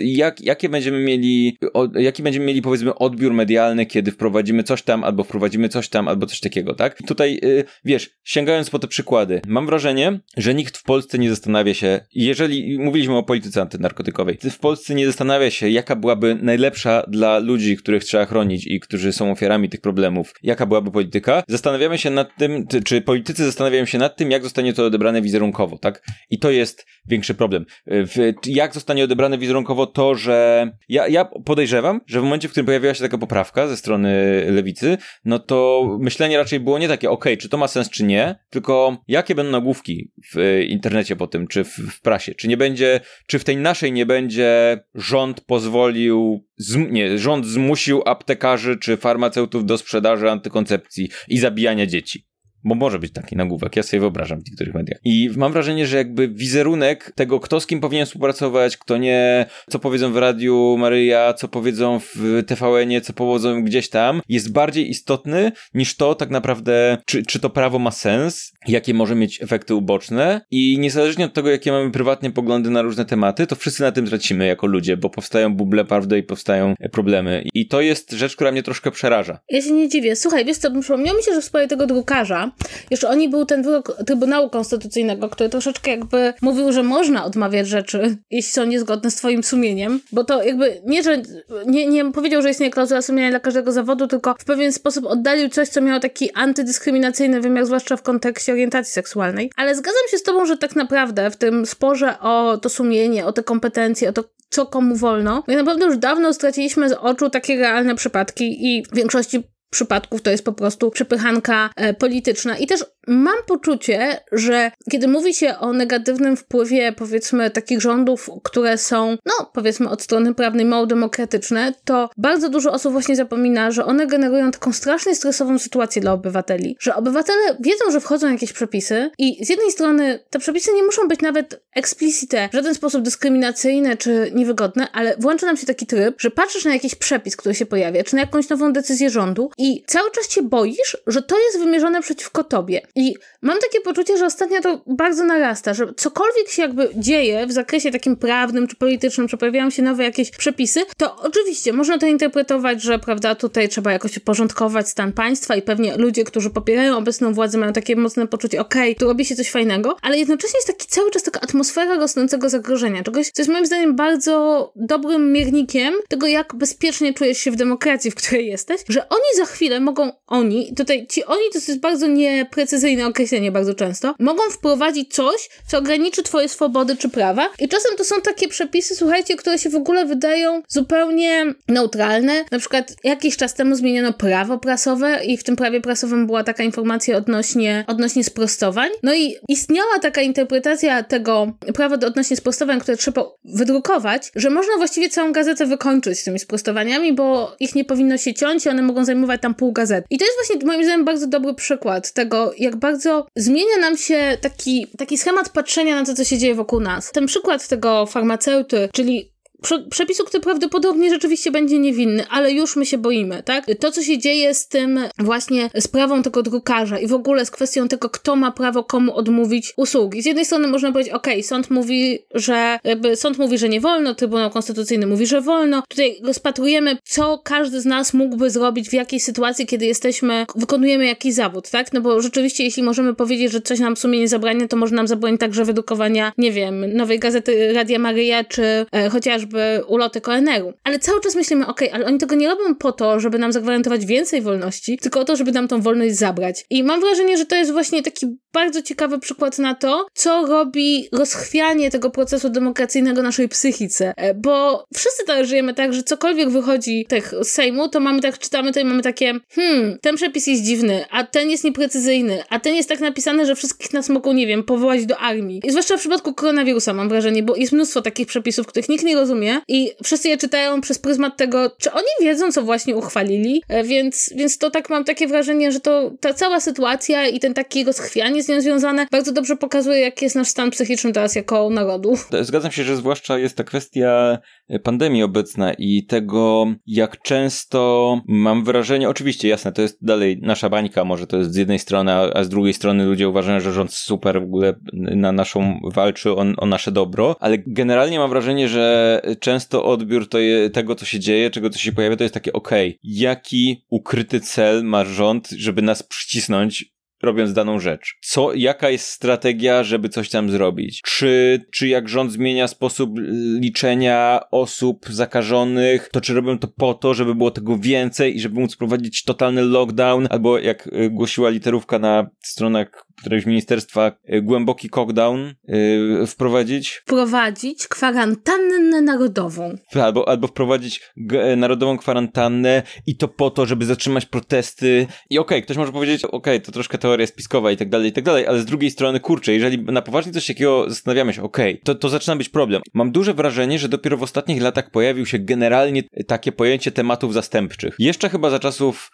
[SPEAKER 2] jak, jakie będziemy mieli, o, jaki będziemy mieli powiedzmy odbiór medialny, kiedy wprowadzimy coś tam, albo wprowadzimy coś tam, albo coś takiego, tak? Tutaj, yy, wiesz, sięgając po te przykłady, mam wrażenie, że nikt w Polsce nie zastanawia się, jeżeli mówiliśmy o polityce antynarkotykowej, w Polsce nie zastanawia się, jaka byłaby najlepsza dla ludzi, których trzeba chronić i którzy są ofiarami tych problemów, jaka byłaby polityka, zastanawiamy się nad tym, czy politycy zastanawiają się nad tym, jak zostanie to odebrane wizerunkowo, tak? I to jest większy problem. Jak zostanie odebrane wizerunkowo to, że ja, ja podejrzewam, że w momencie, w którym pojawiła się taka poprawka ze strony lewicy, no to myślenie raczej było nie takie, ok, czy to ma sens, czy nie, tylko jakie będą nagłówki w internecie po tym, czy w, w prasie, czy nie będzie, czy w tej naszej nie będzie rząd pozwolił, nie, rząd zmusił aptekarzy czy farmaceutów do sprzedaży antykoncepcji i zabijania dzieci. Bo może być taki nagłówek, ja sobie wyobrażam w niektórych mediach. I mam wrażenie, że jakby wizerunek tego, kto z kim powinien współpracować, kto nie, co powiedzą w Radiu Maryja, co powiedzą w TVN-ie, co powodzą gdzieś tam, jest bardziej istotny niż to tak naprawdę, czy, czy to prawo ma sens, jakie może mieć efekty uboczne i niezależnie od tego, jakie mamy prywatnie poglądy na różne tematy, to wszyscy na tym tracimy jako ludzie, bo powstają buble prawdy i powstają problemy. I to jest rzecz, która mnie troszkę przeraża.
[SPEAKER 1] Ja się nie dziwię. Słuchaj, wiesz co, przypomniało mi się, że w sprawie tego drukarza, jeszcze oni był ten wyrok Trybunału Konstytucyjnego, który troszeczkę jakby mówił, że można odmawiać rzeczy, <laughs> jeśli są niezgodne z twoim sumieniem, bo to jakby nie, że nie, nie powiedział, że istnieje klauzula sumienia dla każdego zawodu, tylko w pewien sposób oddalił coś, co miało taki antydyskryminacyjny wymiar, zwłaszcza w kontekście orientacji seksualnej. Ale zgadzam się z tobą, że tak naprawdę w tym sporze o to sumienie, o te kompetencje, o to, co komu wolno, tak naprawdę już dawno straciliśmy z oczu takie realne przypadki i w większości przypadków to jest po prostu przepychanka e, polityczna. I też mam poczucie, że kiedy mówi się o negatywnym wpływie, powiedzmy, takich rządów, które są, no, powiedzmy, od strony prawnej mało demokratyczne, to bardzo dużo osób właśnie zapomina, że one generują taką strasznie stresową sytuację dla obywateli. Że obywatele wiedzą, że wchodzą jakieś przepisy i z jednej strony te przepisy nie muszą być nawet explicite, w żaden sposób dyskryminacyjne czy niewygodne, ale włącza nam się taki tryb, że patrzysz na jakiś przepis, który się pojawia, czy na jakąś nową decyzję rządu cały czas się boisz, że to jest wymierzone przeciwko tobie. I mam takie poczucie, że ostatnio to bardzo narasta, że cokolwiek się jakby dzieje w zakresie takim prawnym czy politycznym, czy pojawiają się nowe jakieś przepisy, to oczywiście można to interpretować, że prawda, tutaj trzeba jakoś uporządkować stan państwa i pewnie ludzie, którzy popierają obecną władzę mają takie mocne poczucie, okej, okay, tu robi się coś fajnego, ale jednocześnie jest taki cały czas taka atmosfera rosnącego zagrożenia, czegoś, co jest moim zdaniem bardzo dobrym miernikiem tego, jak bezpiecznie czujesz się w demokracji, w której jesteś, że oni za chwilę mogą, oni, tutaj ci oni to jest bardzo nieprecyzyjne określenie bardzo często, mogą wprowadzić coś, co ograniczy twoje swobody czy prawa i czasem to są takie przepisy, słuchajcie, które się w ogóle wydają zupełnie neutralne. Na przykład jakiś czas temu zmieniono prawo prasowe i w tym prawie prasowym była taka informacja odnośnie, odnośnie sprostowań. No i istniała taka interpretacja tego prawa odnośnie sprostowań, które trzeba wydrukować, że można właściwie całą gazetę wykończyć tymi sprostowaniami, bo ich nie powinno się ciąć i one mogą zajmować tam pół gazety. I to jest właśnie moim zdaniem bardzo dobry przykład tego, jak bardzo zmienia nam się taki, taki schemat patrzenia na to, co się dzieje wokół nas. Ten przykład tego farmaceuty, czyli przepisu, który prawdopodobnie rzeczywiście będzie niewinny, ale już my się boimy, tak? To, co się dzieje z tym właśnie sprawą tego drukarza i w ogóle z kwestią tego, kto ma prawo komu odmówić usługi. Z jednej strony można powiedzieć, ok, sąd mówi, że jakby sąd mówi, że nie wolno, Trybunał Konstytucyjny mówi, że wolno. Tutaj rozpatrujemy, co każdy z nas mógłby zrobić w jakiej sytuacji, kiedy jesteśmy, wykonujemy jakiś zawód, tak? No bo rzeczywiście, jeśli możemy powiedzieć, że coś nam w sumie nie zabrania, to może nam zabronić także wydrukowania, nie wiem, nowej gazety Radia Maryja, czy e, chociażby ulotek ONR-u. Ale cały czas myślimy, ok, ale oni tego nie robią po to, żeby nam zagwarantować więcej wolności, tylko o to, żeby nam tą wolność zabrać. I mam wrażenie, że to jest właśnie taki bardzo ciekawy przykład na to, co robi rozchwianie tego procesu demokracyjnego naszej psychice. E, bo wszyscy teraz żyjemy tak, że cokolwiek wychodzi z Sejmu, to mamy tak, czytamy to i mamy takie, hmm, ten przepis jest dziwny, a ten jest nieprecyzyjny, a ten jest tak napisany, że wszystkich nas mogą, nie wiem, powołać do armii. I zwłaszcza w przypadku koronawirusa mam wrażenie, bo jest mnóstwo takich przepisów, których nikt nie rozumie, i wszyscy je czytają przez pryzmat tego, czy oni wiedzą, co właśnie uchwalili, e, więc, więc to tak mam takie wrażenie, że to ta cała sytuacja i ten taki rozchwianie z nią związane bardzo dobrze pokazuje, jaki jest nasz stan psychiczny teraz jako narodu. <laughs>
[SPEAKER 2] Zgadzam się, że zwłaszcza jest ta kwestia pandemii obecna i tego, jak często mam wrażenie, oczywiście jasne, to jest dalej nasza bańka, może to jest z jednej strony, a z drugiej strony ludzie uważają, że rząd super w ogóle na naszą walczy o, o nasze dobro, ale generalnie mam wrażenie, że często odbiór to je, tego, co się dzieje, czego co się pojawia, to jest takie, okej, okay, jaki ukryty cel ma rząd, żeby nas przycisnąć robiąc daną rzecz. Co, jaka jest strategia, żeby coś tam zrobić? Czy, czy jak rząd zmienia sposób liczenia osób zakażonych, to czy robią to po to, żeby było tego więcej i żeby móc prowadzić totalny lockdown, albo jak y, głosiła literówka na stronach któregoś ministerstwa y, głęboki cockdown yy, wprowadzić.
[SPEAKER 1] Wprowadzić kwarantannę narodową.
[SPEAKER 2] Albo, albo wprowadzić g- narodową kwarantannę i to po to, żeby zatrzymać protesty. I okej, okay, ktoś może powiedzieć, okej, okay, to troszkę teoria spiskowa i tak dalej, i tak dalej, ale z drugiej strony, kurczę, jeżeli na poważnie coś takiego zastanawiamy się, okej, okay, to, to zaczyna być problem. Mam duże wrażenie, że dopiero w ostatnich latach pojawił się generalnie takie pojęcie tematów zastępczych. Jeszcze chyba za czasów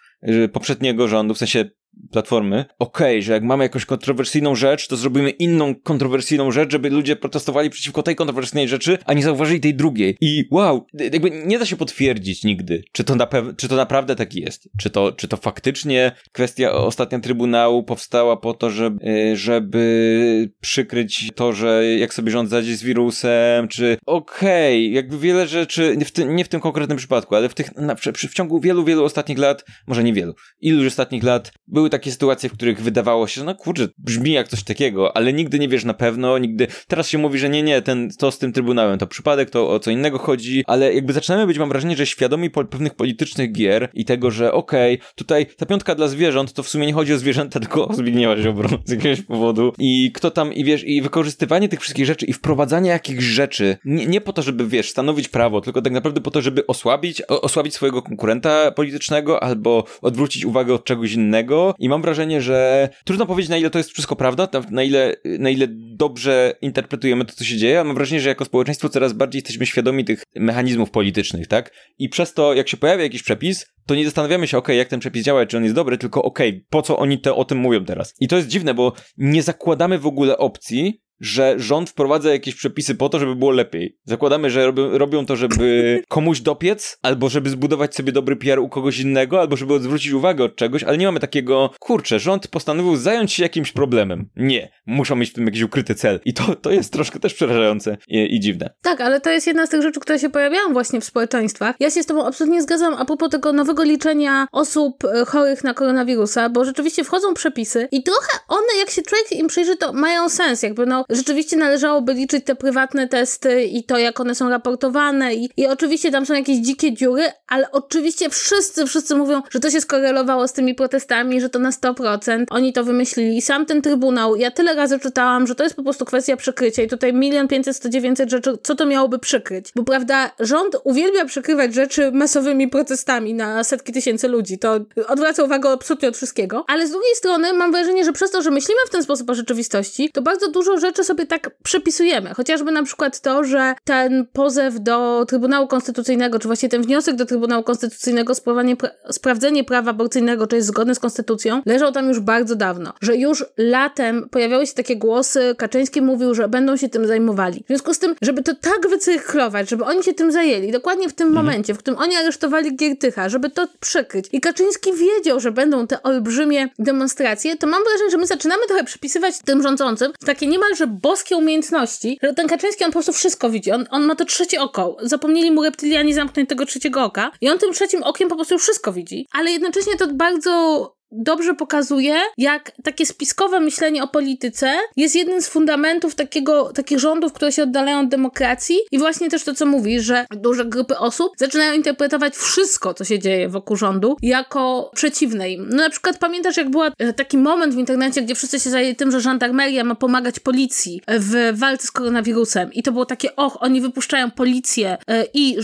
[SPEAKER 2] poprzedniego rządu, w sensie Platformy, okej, okay, że jak mamy jakąś kontrowersyjną rzecz, to zrobimy inną kontrowersyjną rzecz, żeby ludzie protestowali przeciwko tej kontrowersyjnej rzeczy, a nie zauważyli tej drugiej. I wow, jakby nie da się potwierdzić nigdy, czy to, na czy to naprawdę tak jest. Czy to, czy to faktycznie kwestia ostatnia Trybunału powstała po to, żeby, y, żeby przykryć to, że jak sobie rząd zadzi z wirusem, czy okej, okay, jakby wiele rzeczy, nie w, tym, nie w tym konkretnym przypadku, ale w tych, na, w ciągu wielu, wielu ostatnich lat, może nie wielu, iluś ostatnich lat, były takie sytuacje, w których wydawało się, że no kurczę, brzmi jak coś takiego, ale nigdy nie wiesz na pewno, nigdy, teraz się mówi, że nie, nie, ten, to z tym Trybunałem to przypadek, to o co innego chodzi, ale jakby zaczynamy być, mam wrażenie, że świadomi po pewnych politycznych gier i tego, że okej, okay, tutaj ta piątka dla zwierząt, to w sumie nie chodzi o zwierzęta, <laughs> tylko o Zbigniewa Ziobro z jakiegoś powodu. I kto tam, i wiesz, i wykorzystywanie tych wszystkich rzeczy i wprowadzanie jakichś rzeczy, nie, nie po to, żeby, wiesz, stanowić prawo, tylko tak naprawdę po to, żeby osłabić, osłabić swojego konkurenta politycznego albo odwrócić uwagę od czegoś innego i mam wrażenie, że trudno powiedzieć, na ile to jest wszystko prawda, na ile, na ile dobrze interpretujemy to, co się dzieje, ale mam wrażenie, że jako społeczeństwo coraz bardziej jesteśmy świadomi tych mechanizmów politycznych, tak? I przez to, jak się pojawia jakiś przepis, to nie zastanawiamy się, ok, jak ten przepis działa, czy on jest dobry, tylko ok, po co oni te, o tym mówią teraz. I to jest dziwne, bo nie zakładamy w ogóle opcji, że rząd wprowadza jakieś przepisy po to, żeby było lepiej. Zakładamy, że robią, robią to, żeby <laughs> komuś dopiec, albo żeby zbudować sobie dobry PR u kogoś innego, albo żeby odwrócić uwagę od czegoś, ale nie mamy takiego, kurczę, rząd postanowił zająć się jakimś problemem. Nie. Muszą mieć w tym jakiś ukryty cel. I to, to jest troszkę też przerażające i, i dziwne.
[SPEAKER 1] Tak, ale to jest jedna z tych rzeczy, które się pojawiają właśnie w społeczeństwach. Ja się z tobą absolutnie zgadzam a propos tego nowego liczenia osób e, chorych na koronawirusa, bo rzeczywiście wchodzą przepisy i trochę one, jak się człowiek im przyjrzy, to mają sens. Jakby no, rzeczywiście należałoby liczyć te prywatne testy i to, jak one są raportowane i, i oczywiście tam są jakieś dzikie dziury, ale oczywiście wszyscy, wszyscy mówią, że to się skorelowało z tymi protestami, że to na 100%. Oni to wymyślili. Sam ten Trybunał, ja tyle razy czytałam, że to jest po prostu kwestia przykrycia i tutaj milion pięćset, sto dziewięćset rzeczy, co to miałoby przykryć? Bo prawda, rząd uwielbia przykrywać rzeczy masowymi protestami na setki tysięcy ludzi. To odwraca uwagę absolutnie od wszystkiego. Ale z drugiej strony mam wrażenie, że przez to, że myślimy w ten sposób o rzeczywistości, to bardzo dużo rzeczy sobie tak przepisujemy. Chociażby na przykład to, że ten pozew do Trybunału Konstytucyjnego, czy właśnie ten wniosek do Trybunału Konstytucyjnego pra sprawdzenie prawa aborcyjnego, czy jest zgodne z konstytucją, leżał tam już bardzo dawno. Że już latem pojawiały się takie głosy, Kaczyński mówił, że będą się tym zajmowali. W związku z tym, żeby to tak wycyrklować, żeby oni się tym zajęli, dokładnie w tym mhm. momencie, w którym oni aresztowali Giertycha, żeby to przykryć. I Kaczyński wiedział, że będą te olbrzymie demonstracje, to mam wrażenie, że my zaczynamy trochę przypisywać tym rządzącym takie niemalże boskie umiejętności, ten Kaczyński, on po prostu wszystko widzi. On, on ma to trzecie oko. Zapomnieli mu reptylianie zamknąć tego trzeciego oka i on tym trzecim okiem po prostu wszystko widzi. Ale jednocześnie to bardzo dobrze pokazuje, jak takie spiskowe myślenie o polityce jest jednym z fundamentów takiego, takich rządów, które się oddalają od demokracji. I właśnie też to, co mówisz, że duże grupy osób zaczynają interpretować wszystko, co się dzieje wokół rządu, jako przeciwne im. No na przykład pamiętasz, jak był e, taki moment w internecie, gdzie wszyscy się zajęli tym, że żandarmeria ma pomagać policji w walce z koronawirusem. I to było takie, och, oni wypuszczają policję yy, i...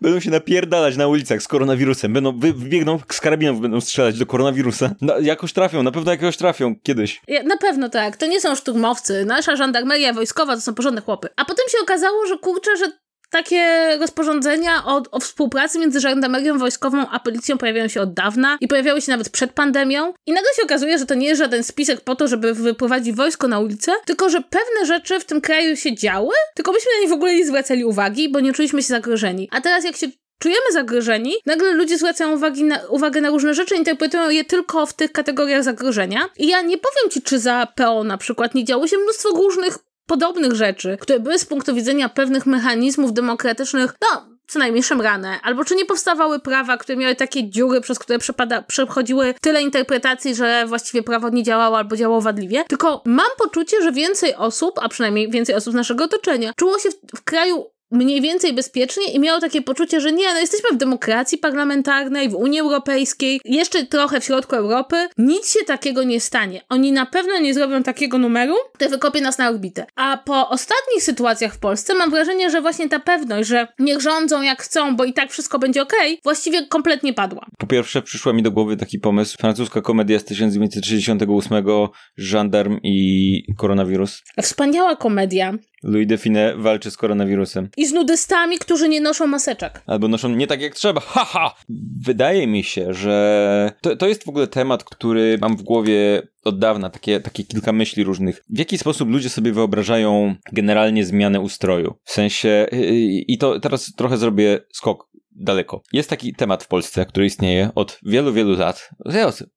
[SPEAKER 2] Będą się napierdalać na ulicach z koronawirusem, będą, wybiegną z karabinów, będą strzelać do koronawirusa wirusa. No, jakoś trafią, na pewno jakoś trafią kiedyś.
[SPEAKER 1] Ja, na pewno tak. To nie są szturmowcy. Nasza żandarmeria wojskowa to są porządne chłopy. A potem się okazało, że kurczę, że takie rozporządzenia o, o, współpracy między żandarmerią wojskową a policją pojawiają się od dawna i pojawiały się nawet przed pandemią. I nagle się okazuje, że to nie jest żaden spisek po to, żeby wyprowadzić wojsko na ulicę, tylko że pewne rzeczy w tym kraju się działy, tylko myśmy na nie w ogóle nie zwracali uwagi, bo nie czuliśmy się zagrożeni. A teraz jak się czujemy zagrożeni, nagle ludzie zwracają uwagi na, uwagę na różne rzeczy, interpretują je tylko w tych kategoriach zagrożenia. I ja nie powiem ci, czy za PO na przykład nie działo się mnóstwo różnych podobnych rzeczy, które były z punktu widzenia pewnych mechanizmów demokratycznych, no, co najmniej szemrane, albo czy nie powstawały prawa, które miały takie dziury, przez które przepada, przechodziły tyle interpretacji, że właściwie prawo nie działało albo działało wadliwie. Tylko mam poczucie, że więcej osób, a przynajmniej więcej osób z naszego otoczenia, czuło się w, w kraju mniej więcej bezpiecznie i miało takie poczucie, że nie, no jesteśmy w demokracji parlamentarnej, w Unii Europejskiej, jeszcze trochę w środku Europy, nic się takiego nie stanie. Oni na pewno nie zrobią takiego numeru, który wykopie nas na orbitę. A po ostatnich sytuacjach w Polsce mam wrażenie, że właśnie ta pewność, że niech rządzą jak chcą, bo i tak wszystko będzie ok, właściwie kompletnie padła.
[SPEAKER 2] Po pierwsze przyszła mi do głowy taki pomysł, francuska komedia z 1968, Żandarm i koronawirus.
[SPEAKER 1] Wspaniała komedia.
[SPEAKER 2] Louis Define walczy z koronawirusem.
[SPEAKER 1] I z nudystami, którzy nie noszą maseczek.
[SPEAKER 2] Albo noszą nie tak jak trzeba. Haha! Wydaje mi się, że to, to jest w ogóle temat, który mam w głowie od dawna, takie, takie kilka myśli różnych. W jaki sposób ludzie sobie wyobrażają generalnie zmianę ustroju? W sensie, i to teraz trochę zrobię skok daleko. Jest taki temat w Polsce, który istnieje od wielu, wielu lat,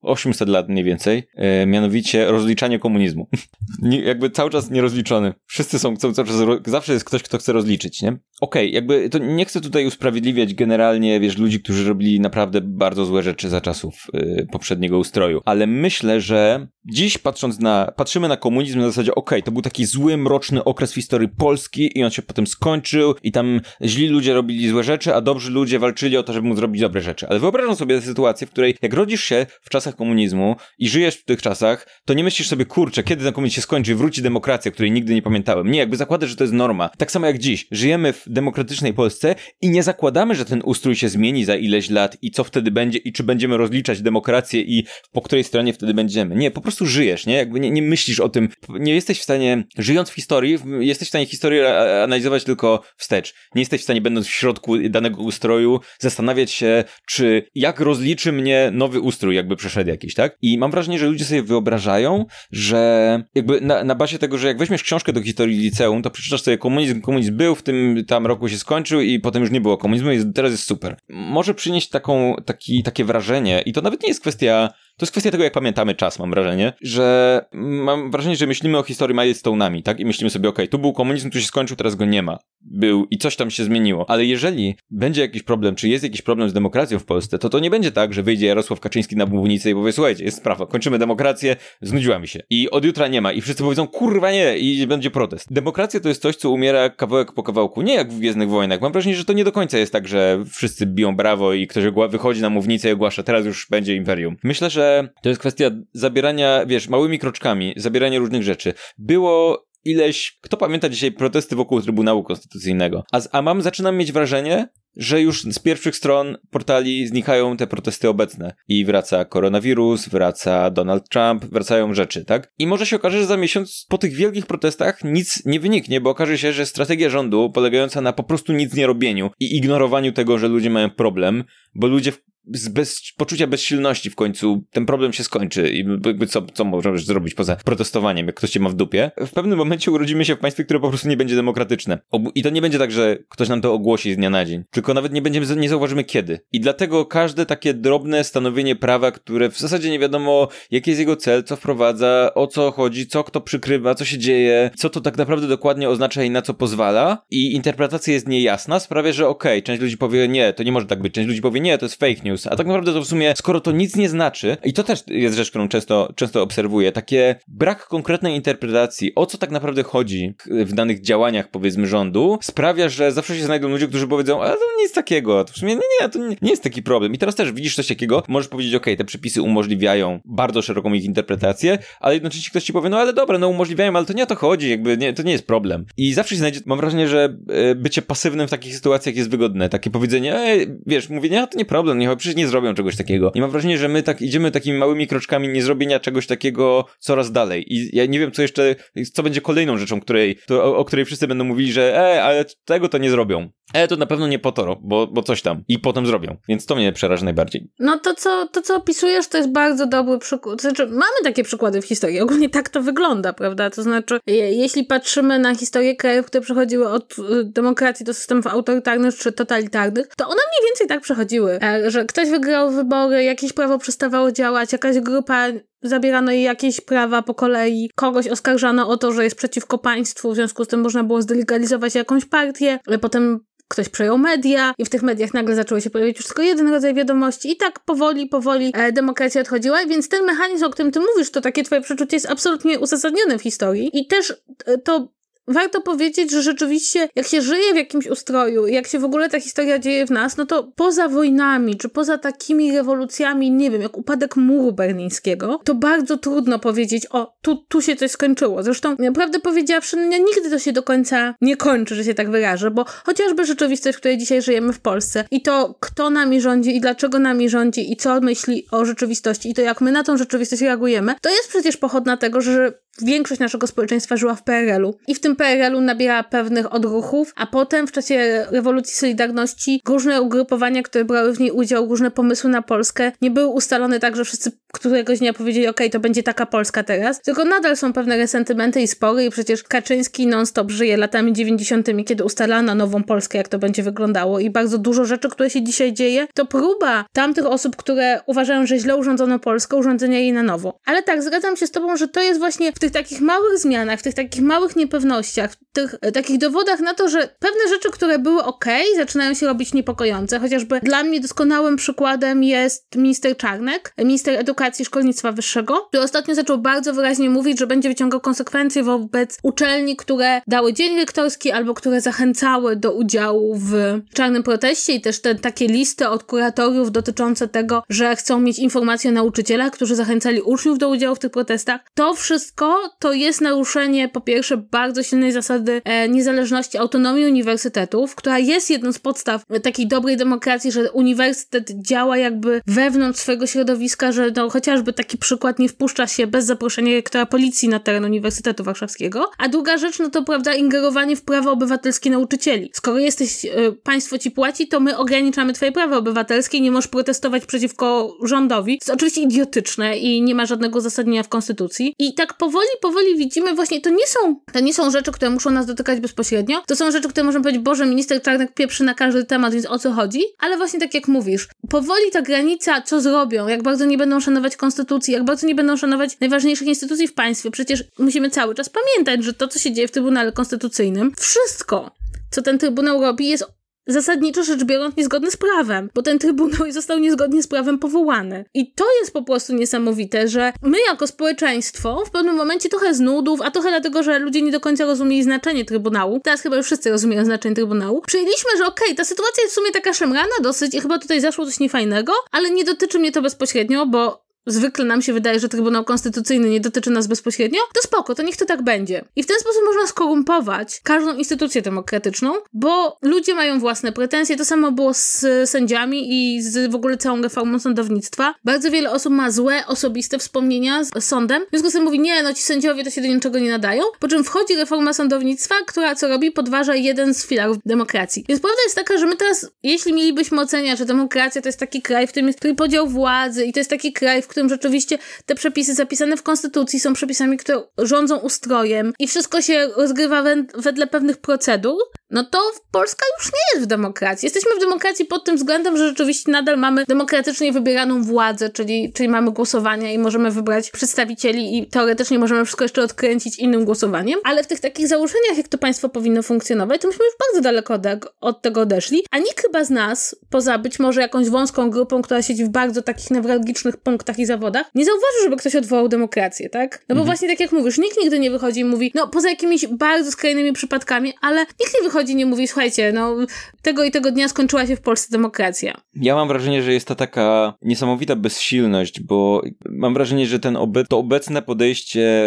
[SPEAKER 2] 800 lat mniej więcej, e, mianowicie rozliczanie komunizmu. <laughs> nie, jakby cały czas nierozliczony. Wszyscy są, chcą cały czas, zawsze jest ktoś, kto chce rozliczyć, nie? Okej, okay, jakby to nie chcę tutaj usprawiedliwiać generalnie, wiesz, ludzi, którzy robili naprawdę bardzo złe rzeczy za czasów y, poprzedniego ustroju, ale myślę, że dziś patrząc na, patrzymy na komunizm na zasadzie, okej, okay, to był taki zły, mroczny okres w historii Polski i on się potem skończył i tam źli ludzie robili złe rzeczy, a dobrzy ludzie walczyli o to, żeby móc zrobić dobre rzeczy. Ale wyobrażam sobie sytuację, w której jak rodzisz się w czasach komunizmu i żyjesz w tych czasach, to nie myślisz sobie, kurczę, kiedy ten komunizm się skończy, wróci demokracja, której nigdy nie pamiętałem. Nie, jakby zakładasz, że to jest norma. Tak samo jak dziś. Żyjemy w demokratycznej Polsce i nie zakładamy, że ten ustrój się zmieni za ileś lat i co wtedy będzie i czy będziemy rozliczać demokrację i po której stronie wtedy będziemy. Nie, po prostu żyjesz, nie? Jakby nie, nie myślisz o tym. Nie jesteś w stanie, żyjąc w historii, jesteś w stanie historię analizować tylko wstecz. Nie jesteś w stanie, będąc w środku danego ustroju, zastanawiać się, czy jak rozliczy mnie nowy ustrój, jakby przeszedł jakiś, tak? I mam wrażenie, że ludzie sobie wyobrażają, że jakby na, na bazie tego, że jak weźmiesz książkę do historii liceum, to przeczytasz sobie komunizm, komunizm był, w tym tam roku się skończył i potem już nie było komunizmu i teraz jest super. Może przynieść taką, taki, takie wrażenie i to nawet nie jest kwestia to jest kwestia tego, jak pamiętamy czas, mam wrażenie, że mam wrażenie, że myślimy o historii milestone'ami, tak? I myślimy sobie, okej, okay, tu był komunizm, tu się skończył, teraz go nie ma. Był i coś tam się zmieniło. Ale jeżeli będzie jakiś problem, czy jest jakiś problem z demokracją w Polsce, to to nie będzie tak, że wyjdzie Jarosław Kaczyński na mównicę i powie, słuchajcie, jest sprawa, kończymy demokrację, znudziła mi się. I od jutra nie ma. I wszyscy powiedzą, kurwa nie, i będzie protest. Demokracja to jest coś, co umiera kawałek po kawałku. Nie jak w Gwiezdnych Wojnach. Mam wrażenie, że to nie do końca jest tak, że wszyscy biją brawo i ktoś wychodzi na mównicę i ogłasza, teraz już będzie imperium. Myślę, że to jest kwestia zabierania, wiesz, małymi kroczkami, zabierania różnych rzeczy. Było ileś, kto pamięta dzisiaj protesty wokół Trybunału Konstytucyjnego? A, a mam, zaczynam mieć wrażenie, że już z pierwszych stron portali znikają te protesty obecne. I wraca koronawirus, wraca Donald Trump, wracają rzeczy, tak? I może się okaże, że za miesiąc po tych wielkich protestach nic nie wyniknie, bo okaże się, że strategia rządu polegająca na po prostu nic nie robieniu i ignorowaniu tego, że ludzie mają problem, bo ludzie z bez, poczucia bezsilności w końcu ten problem się skończy i jakby co, co możesz zrobić poza protestowaniem, jak ktoś cię ma w dupie. W pewnym momencie urodzimy się w państwie, które po prostu nie będzie demokratyczne. I to nie będzie tak, że ktoś nam to ogłosi z dnia na dzień, tylko nawet nie będziemy, nie zauważymy kiedy. I dlatego każde takie drobne stanowienie prawa, które w zasadzie nie wiadomo, jaki jest jego cel, co wprowadza, o co chodzi, co kto przykrywa, co się dzieje, co to tak naprawdę dokładnie oznacza i na co pozwala i interpretacja jest niejasna, sprawia, że okej, okay, część ludzi powie nie, to nie może tak być, część ludzi powie nie, to jest fake news, a tak naprawdę to w sumie, skoro to nic nie znaczy, i to też jest rzecz, którą często, często obserwuję, takie brak konkretnej interpretacji, o co tak naprawdę chodzi w danych działaniach, powiedzmy, rządu, sprawia, że zawsze się znajdą ludzie, którzy powiedzą, ale to nic takiego, to w sumie nie, nie, to nie, nie jest taki problem. I teraz też widzisz coś takiego, możesz powiedzieć, ok, te przepisy umożliwiają bardzo szeroką ich interpretację, ale jednocześnie ktoś ci powie, no ale dobra, no umożliwiają, ale to nie o to chodzi, jakby nie, to nie jest problem. I zawsze się znajdzie, mam wrażenie, że e, bycie pasywnym w takich sytuacjach jest wygodne. Takie powiedzenie, e, wiesz, mówienie, a to nie problem, nie, przecież nie zrobią czegoś takiego. I mam wrażenie, że my tak idziemy takimi małymi kroczkami nie zrobienia czegoś takiego coraz dalej. I ja nie wiem, co jeszcze, co będzie kolejną rzeczą, której, to, o, o, której wszyscy będą mówili, że e, ale tego to nie zrobią. E, to na pewno nie po to, bo, bo coś tam. I potem zrobią. Więc to mnie przeraża najbardziej.
[SPEAKER 1] No to co, to, co opisujesz, to jest bardzo dobry przykład. Znaczy, mamy takie przykłady w historii. Ogólnie tak to wygląda, prawda? To znaczy, je, jeśli patrzymy na historię krajów, które przechodziły od y, demokracji do systemów autorytarnych czy totalitarnych, to one mniej więcej tak przechodziły. E, że ktoś wygrał wybory, jakieś prawo przestawało działać, jakaś grupa zabierano jej jakieś prawa po kolei, kogoś oskarżano o to, że jest przeciwko państwu, w związku z tym można było zdelegalizować jakąś partię, ale potem ktoś przejął media i w tych mediach nagle zaczęły się pojawiać już tylko jeden rodzaj wiadomości i tak powoli, powoli e, demokracja odchodziła, więc ten mechanizm, o którym ty mówisz, to takie twoje przeczucie jest absolutnie uzasadnione w historii i też e, to warto powiedzieć, że rzeczywiście, jak się żyje w jakimś ustroju, jak się w ogóle ta historia dzieje w nas, no to poza wojnami, czy poza takimi rewolucjami, nie wiem, jak upadek muru berlińskiego, to bardzo trudno powiedzieć, o, tu, tu się coś skończyło. Zresztą, prawdę powiedziawszy, no, nigdy to się do końca nie kończy, że się tak wyrażę, bo chociażby rzeczywistość, w której dzisiaj żyjemy w Polsce i to, kto nami rządzi i dlaczego nami rządzi i co myśli o rzeczywistości i to, jak my na tą rzeczywistość reagujemy, to jest przecież pochodna tego, że większość naszego społeczeństwa żyła w PRL-u i w tym PRL-u nabiera pewnych odruchów, a potem w czasie rewolucji Solidarności różne ugrupowania, które brały w niej udział, różne pomysły na Polskę nie były ustalone tak, że wszyscy któregoś dnia powiedzieli, ok, to będzie taka Polska teraz, tylko nadal są pewne resentymenty i spory i przecież Kaczyński non-stop żyje latami 90., kiedy ustalano nową Polskę, jak to będzie wyglądało i bardzo dużo rzeczy, które się dzisiaj dzieje, to próba tamtych osób, które uważają, że źle urządzono Polskę, urządzenia jej na nowo. Ale tak, zgadzam się z tobą, że to jest właśnie tych takich małych zmianach, w tych takich małych niepewnościach, w tych e, takich dowodach na to, że pewne rzeczy, które były ok, zaczynają się robić niepokojące. Chociażby dla mnie doskonałym przykładem jest minister Czarnek, minister edukacji i szkolnictwa wyższego, który ostatnio zaczął bardzo wyraźnie mówić, że będzie wyciągał konsekwencje wobec uczelni, które dały dzień rektorski albo które zachęcały do udziału w czarnym proteście i też te takie listy od kuratoriów dotyczące tego, że chcą mieć informacje o nauczycielach, którzy zachęcali uczniów do udziału w tych protestach. To wszystko to jest naruszenie po pierwsze bardzo silnej zasady e, niezależności, autonomii uniwersytetów, która jest jedną z podstaw takiej dobrej demokracji, że uniwersytet działa jakby wewnątrz swojego środowiska, że no, chociażby taki przykład nie wpuszcza się bez zaproszenia rektora policji na teren Uniwersytetu Warszawskiego. A druga rzecz, no to prawda, ingerowanie w prawa obywatelskie nauczycieli. Skoro jesteś, y, państwo ci płaci, to my ograniczamy twoje prawa obywatelskie nie możesz protestować przeciwko rządowi. To jest oczywiście idiotyczne i nie ma żadnego uzasadnienia w konstytucji. I tak powoli, powoli widzimy właśnie, to nie są, to nie są rzeczy, które muszą nas dotykać bezpośrednio. To są rzeczy, które możemy powiedzieć, Boże, minister Czarnek pieprzy na każdy temat, więc o co chodzi? Ale właśnie tak jak mówisz, powoli ta granica, co zrobią, jak bardzo nie będą szanować konstytucji, jak bardzo nie będą szanować najważniejszych instytucji w państwie. Przecież musimy cały czas pamiętać, że to, co się dzieje w Trybunale Konstytucyjnym, wszystko, co ten Trybunał robi, jest zasadniczo rzecz biorąc niezgodny z prawem, bo ten trybunał <laughs> został niezgodnie z prawem powołany. I to jest po prostu niesamowite, że my jako społeczeństwo w pewnym momencie trochę z nudów, a trochę dlatego, że ludzie nie do końca rozumieli znaczenie trybunału, teraz chyba już wszyscy rozumieją znaczenie trybunału, przyjęliśmy, że okej, okay, ta sytuacja jest w sumie taka szemrana dosyć i chyba tutaj zaszło coś niefajnego, ale nie dotyczy mnie to bezpośrednio, bo zwykle nam się wydaje, że Trybunał Konstytucyjny nie dotyczy nas bezpośrednio, to spoko, to niech to tak będzie. I w ten sposób można skorumpować każdą instytucję demokratyczną, bo ludzie mają własne pretensje. To samo było z sędziami i z w ogóle całą reformą sądownictwa. Bardzo wiele osób ma złe, osobiste wspomnienia z sądem. W związku z tym mówi, nie, no ci sędziowie to się do niczego nie nadają. Po czym wchodzi reforma sądownictwa, która co robi? Podważa jeden z filarów demokracji. Więc prawda jest taka, że my teraz, jeśli mielibyśmy oceniać, że demokracja to jest taki kraj, w którym jest trójpodział władzy i to jest taki kraj, w którym rzeczywiście te przepisy zapisane w konstytucji są przepisami, które rządzą ustrojem i wszystko się rozgrywa wedle pewnych procedur, no to Polska już nie jest w demokracji. Jesteśmy w demokracji pod tym względem, że rzeczywiście nadal mamy demokratycznie wybieraną władzę, czyli, czyli mamy głosowania i możemy wybrać przedstawicieli i teoretycznie możemy wszystko jeszcze odkręcić innym głosowaniem, ale w tych takich założeniach, jak to państwo powinno funkcjonować, to myśmy już bardzo daleko od, od tego odeszli, a nikt chyba z nas, poza być może jakąś wąską grupą, która siedzi w bardzo takich newralgicznych punktach i zawodach, nie zauważy, żeby ktoś odwołał demokrację, tak? No bo mhm. właśnie tak jak mówisz, nikt nigdy nie wychodzi i mówi, no poza jakimiś bardzo skrajnymi przypadkami, ale nikt nie wychodzi nie mówi, słuchajcie, no tego i tego dnia skończyła się w Polsce demokracja.
[SPEAKER 2] Ja mam wrażenie, że jest to taka niesamowita bezsilność, bo mam wrażenie, że ten obe to obecne podejście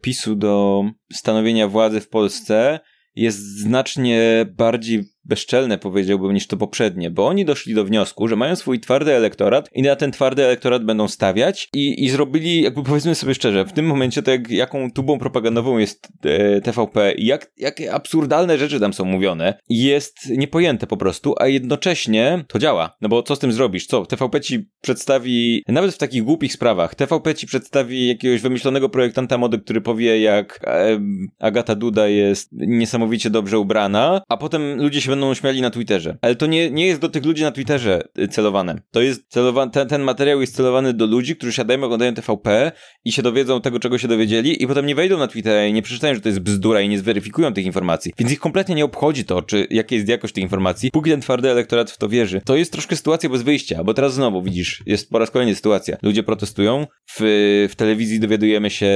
[SPEAKER 2] PiSu do stanowienia władzy w Polsce jest znacznie bardziej bezczelne, powiedziałbym, niż to poprzednie, bo oni doszli do wniosku, że mają swój twardy elektorat i na ten twardy elektorat będą stawiać i, i zrobili, jakby powiedzmy sobie szczerze, w tym momencie to jak, jaką tubą propagandową jest e, TVP i jak, jakie absurdalne rzeczy tam są mówione, jest niepojęte po prostu, a jednocześnie to działa. No bo co z tym zrobisz? Co? TVP ci przedstawi, nawet w takich głupich sprawach, TVP ci przedstawi jakiegoś wymyślonego projektanta mody, który powie jak e, Agata Duda jest niesamowicie dobrze ubrana, a potem ludzie się będą śmiali na Twitterze. Ale to nie, nie jest do tych ludzi na Twitterze y, celowane. To jest celowany, ten, ten materiał jest celowany do ludzi, którzy siadają, oglądają TVP i się dowiedzą tego, czego się dowiedzieli i potem nie wejdą na Twittera i nie przeczytają, że to jest bzdura i nie zweryfikują tych informacji. Więc ich kompletnie nie obchodzi to, czy jakie jest jakość tych informacji, póki ten twardy elektorat w to wierzy. To jest troszkę sytuacja bez wyjścia, bo teraz znowu widzisz, jest po raz kolejny sytuacja. Ludzie protestują, w, w telewizji dowiadujemy się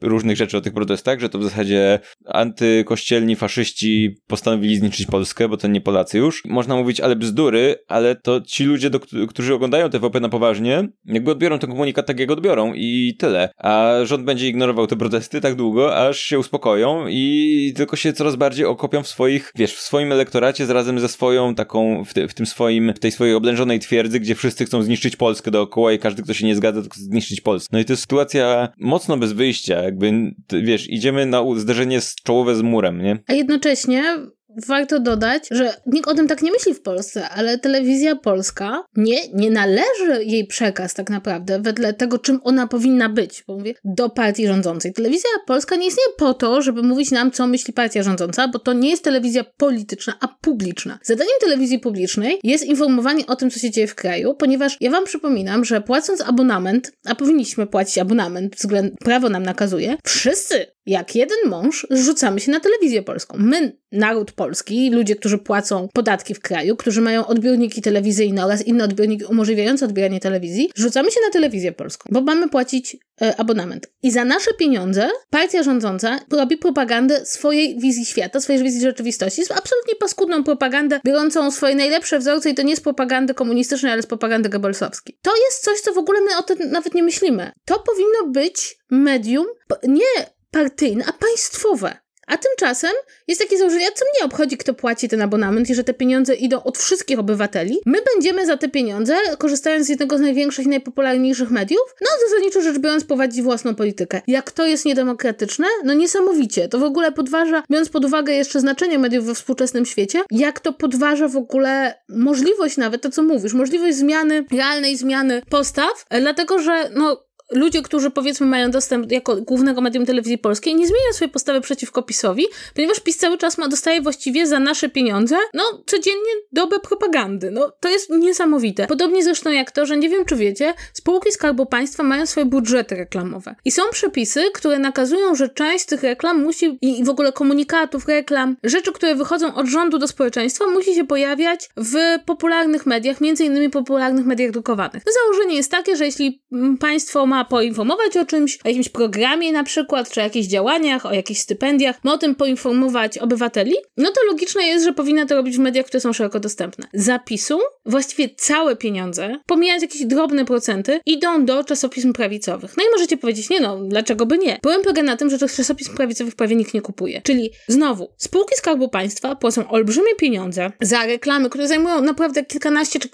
[SPEAKER 2] różnych rzeczy o tych protestach, że to w zasadzie antykościelni faszyści postanowili zniszczyć Polskę, bo 100% nie Polacy już. Można mówić, ale bzdury, ale to ci ludzie, do, którzy oglądają TVP na poważnie, jakby odbiorą ten komunikat tak, jak odbiorą i tyle. A rząd będzie ignorował te protesty tak długo, aż się uspokoją i tylko się coraz bardziej okopią w swoich, wiesz, w swoim elektoracie z razem ze swoją taką, w, te, w tym swoim, w tej swojej oblężonej twierdzy, gdzie wszyscy chcą zniszczyć Polskę dookoła i każdy, kto się nie zgadza, to zniszczyć Polskę. No i to jest sytuacja mocno bez wyjścia, jakby, wiesz, idziemy na zderzenie z czołowe z murem, nie?
[SPEAKER 1] A jednocześnie Warto dodać, że nikt o tym tak nie myśli w Polsce, ale telewizja polska nie, nie należy jej przekaz tak naprawdę wedle tego, czym ona powinna być, bo mówię, do partii rządzącej. Telewizja polska nie istnieje po to, żeby mówić nam, co myśli partia rządząca, bo to nie jest telewizja polityczna, a publiczna. Zadaniem telewizji publicznej jest informowanie o tym, co się dzieje w kraju, ponieważ ja wam przypominam, że płacąc abonament, a powinniśmy płacić abonament, względ prawo nam nakazuje, wszyscy jak jeden mąż zrzucamy się na telewizję polską. My, naród polski, ludzie, którzy płacą podatki w kraju, którzy mają odbiorniki telewizyjne oraz inne odbiorniki umożliwiające odbieranie telewizji, rzucamy się na telewizję polską, bo mamy płacić e, abonament. I za nasze pieniądze partia rządząca robi propagandę swojej wizji świata, swojej wizji rzeczywistości. Jest absolutnie paskudną propagandę, biorącą swoje najlepsze wzorce i to nie z propagandy komunistycznej, ale z propagandy gebelsowskiej. To jest coś, co w ogóle my o tym nawet nie myślimy. To powinno być medium nie partyjne, a państwowe. A tymczasem jest takie założenie, co mnie obchodzi, kto płaci ten abonament i że te pieniądze idą od wszystkich obywateli. My będziemy za te pieniądze, korzystając z jednego z największych i najpopularniejszych mediów, no zasadniczo rzecz biorąc prowadzić własną politykę. Jak to jest niedemokratyczne? No niesamowicie. To w ogóle podważa, biorąc pod uwagę jeszcze znaczenie mediów we współczesnym świecie, jak to podważa w ogóle możliwość nawet, to co mówisz, możliwość zmiany, realnej zmiany postaw, dlatego że no ludzie, którzy powiedzmy mają dostęp jako głównego medium telewizji polskiej, nie zmieniają swojej postawy przeciwko PiSowi, ponieważ PiS cały czas ma, dostaje właściwie za nasze pieniądze, no, codziennie dobę propagandy. No, to jest niesamowite. Podobnie zresztą jak to, że nie wiem, czy wiecie, spółki Skarbu Państwa mają swoje budżety reklamowe. I są przepisy, które nakazują, że część tych reklam musi, i w ogóle komunikatów, reklam, rzeczy, które wychodzą od rządu do społeczeństwa, musi się pojawiać w popularnych mediach, między innymi popularnych mediach drukowanych. To założenie jest takie, że jeśli państwo ma poinformować o czymś, o jakimś programie na przykład, czy o jakichś działaniach, o jakichś stypendiach, ma o tym poinformować obywateli, no to logiczne jest, że powinna to robić w mediach, które są szeroko dostępne. Zapisu, właściwie całe pieniądze, pomijając jakieś drobne procenty, idą do czasopism prawicowych. No i możecie powiedzieć, nie no, dlaczego by nie? Problem polega na tym, że tych czasopism prawicowych prawie nikt nie kupuje. Czyli znowu, spółki Skarbu Państwa płacą olbrzymie pieniądze za reklamy, które zajmują naprawdę kilkanaście czy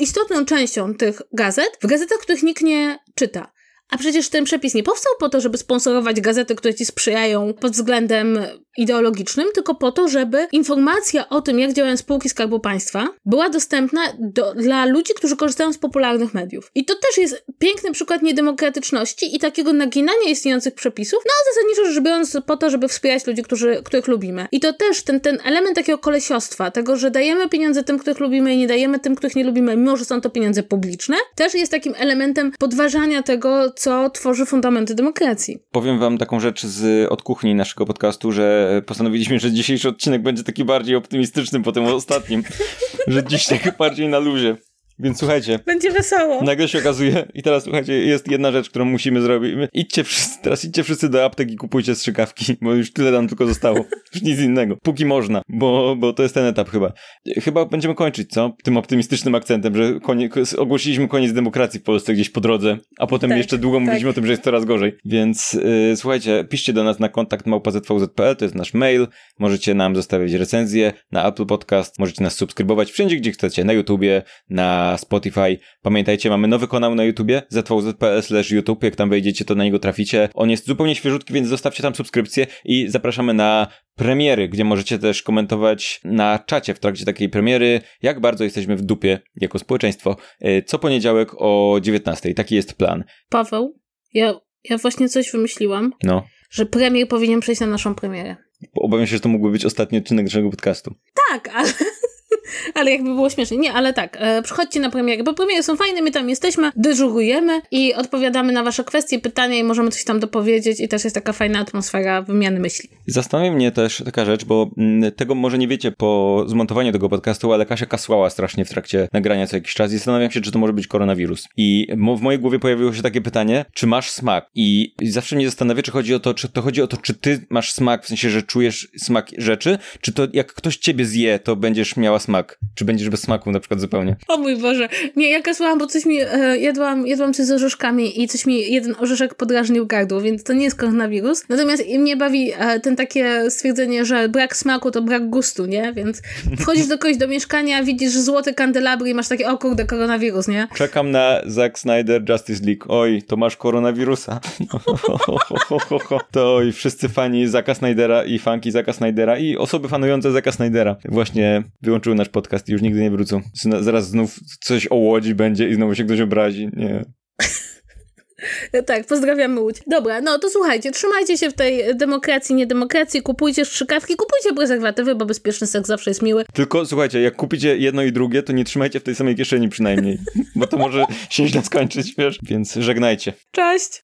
[SPEAKER 1] istotną częścią tych gazet, w gazetach, których nikt nie czyta. A przecież ten przepis nie powstał po to, żeby sponsorować gazety, które ci sprzyjają pod względem ideologicznym, tylko po to, żeby informacja o tym, jak działają spółki Skarbu Państwa, była dostępna do, dla ludzi, którzy korzystają z popularnych mediów. I to też jest piękny przykład niedemokratyczności i takiego naginania istniejących przepisów, no zasadniczo rzecz biorąc po to, żeby wspierać ludzi, którzy, których lubimy. I to też ten, ten element takiego kolesiostwa, tego, że dajemy pieniądze tym, których lubimy i nie dajemy tym, których nie lubimy, mimo że są to pieniądze publiczne, też jest takim elementem podważania tego, co tworzy fundamenty demokracji.
[SPEAKER 2] Powiem wam taką rzecz z od kuchni naszego podcastu, że postanowiliśmy, że dzisiejszy odcinek będzie taki bardziej optymistyczny po tym ostatnim, że dziś tak bardziej na luzie. Więc słuchajcie.
[SPEAKER 1] Będzie wesoło.
[SPEAKER 2] Nagle się okazuje, i teraz słuchajcie, jest jedna rzecz, którą musimy zrobić. Idźcie wszyscy, teraz idźcie wszyscy do apteki i kupujcie strzykawki, bo już tyle nam tylko zostało. <laughs> Już nic innego. Póki można, bo, bo to jest ten etap chyba. Chyba będziemy kończyć, co? Tym optymistycznym akcentem, że konie, ogłosiliśmy koniec demokracji w Polsce gdzieś po drodze, a potem tak, jeszcze długo tak. mówiliśmy o tym, że jest coraz gorzej. Więc yy, słuchajcie, piszcie do nas na kontakt małpa.zvz.pl, to jest nasz mail. Możecie nam zostawiać recenzję na Apple Podcast, możecie nas subskrybować wszędzie, gdzie chcecie, na YouTubie, na Spotify. Pamiętajcie, mamy nowy kanał na YouTubie, zwz.pl YouTube, jak tam wejdziecie, to na niego traficie. On jest zupełnie świeżutki, więc zostawcie tam subskrypcję i zapraszamy na premiery, gdzie możecie też komentować na czacie w trakcie takiej premiery, jak bardzo jesteśmy w dupie jako społeczeństwo. E, co poniedziałek o 19. Taki jest plan.
[SPEAKER 1] Paweł, ja, ja właśnie coś wymyśliłam.
[SPEAKER 2] No.
[SPEAKER 1] Że premier powinien przejść na naszą premierę.
[SPEAKER 2] Obawiam się, że to mógłby być ostatni odcinek naszego podcastu.
[SPEAKER 1] Tak, ale ale jakby było śmiesznie. Nie, ale tak, e, przychodźcie na premierę, bo premiery są fajne, my tam jesteśmy, dyżurujemy i odpowiadamy na wasze kwestie, pytania i możemy coś tam dopowiedzieć i też jest taka fajna atmosfera wymiany myśli.
[SPEAKER 2] Zastanawia mnie też taka rzecz, bo mm, tego może nie wiecie po zmontowaniu tego podcastu, ale Kasia kasłała strasznie w trakcie nagrania co jakiś czas i zastanawiam się, czy to może być koronawirus. I w mojej głowie pojawiło się takie pytanie, czy masz smak? I zawsze mnie zastanawia, czy chodzi o to, czy to chodzi o to, czy ty masz smak, w sensie, że czujesz smak rzeczy, czy to jak ktoś ciebie zje, to będziesz miała smak, czy będziesz bez smaku na przykład zupełnie.
[SPEAKER 1] O mój Boże. Nie, ja kasłałam, bo coś mi, e, jadłam, jadłam coś z orzeszkami i coś mi, jeden orzeszek podrażnił gardło, więc to nie jest koronawirus. Natomiast mnie bawi e, ten takie stwierdzenie, że brak smaku to brak gustu, nie? Więc wchodzisz do kogoś do mieszkania, widzisz złote kandelabry i masz takie, o kurde, koronawirus, nie?
[SPEAKER 2] Czekam na Zack Snyder Justice League. Oj, to masz koronawirusa. <laughs> to i wszyscy fani Zacka Snydera i fanki Zacka Snydera i osoby fanujące Zacka Snydera właśnie wyłączyły nasz podcast i już nigdy nie wrócą. Zaraz znów coś o Łodzi będzie i znowu się ktoś obrazi. Nie. <laughs>
[SPEAKER 1] Tak, pozdrawiamy Łódź. Dobra, no to słuchajcie, trzymajcie się w tej demokracji, niedemokracji, kupujcie strzykawki, kupujcie prezerwatywy, bo bezpieczny seks zawsze jest miły.
[SPEAKER 2] Tylko słuchajcie, jak kupicie jedno i drugie, to nie trzymajcie w tej samej kieszeni przynajmniej, <laughs> bo to może się źle skończyć, wiesz? Więc żegnajcie.
[SPEAKER 1] Cześć!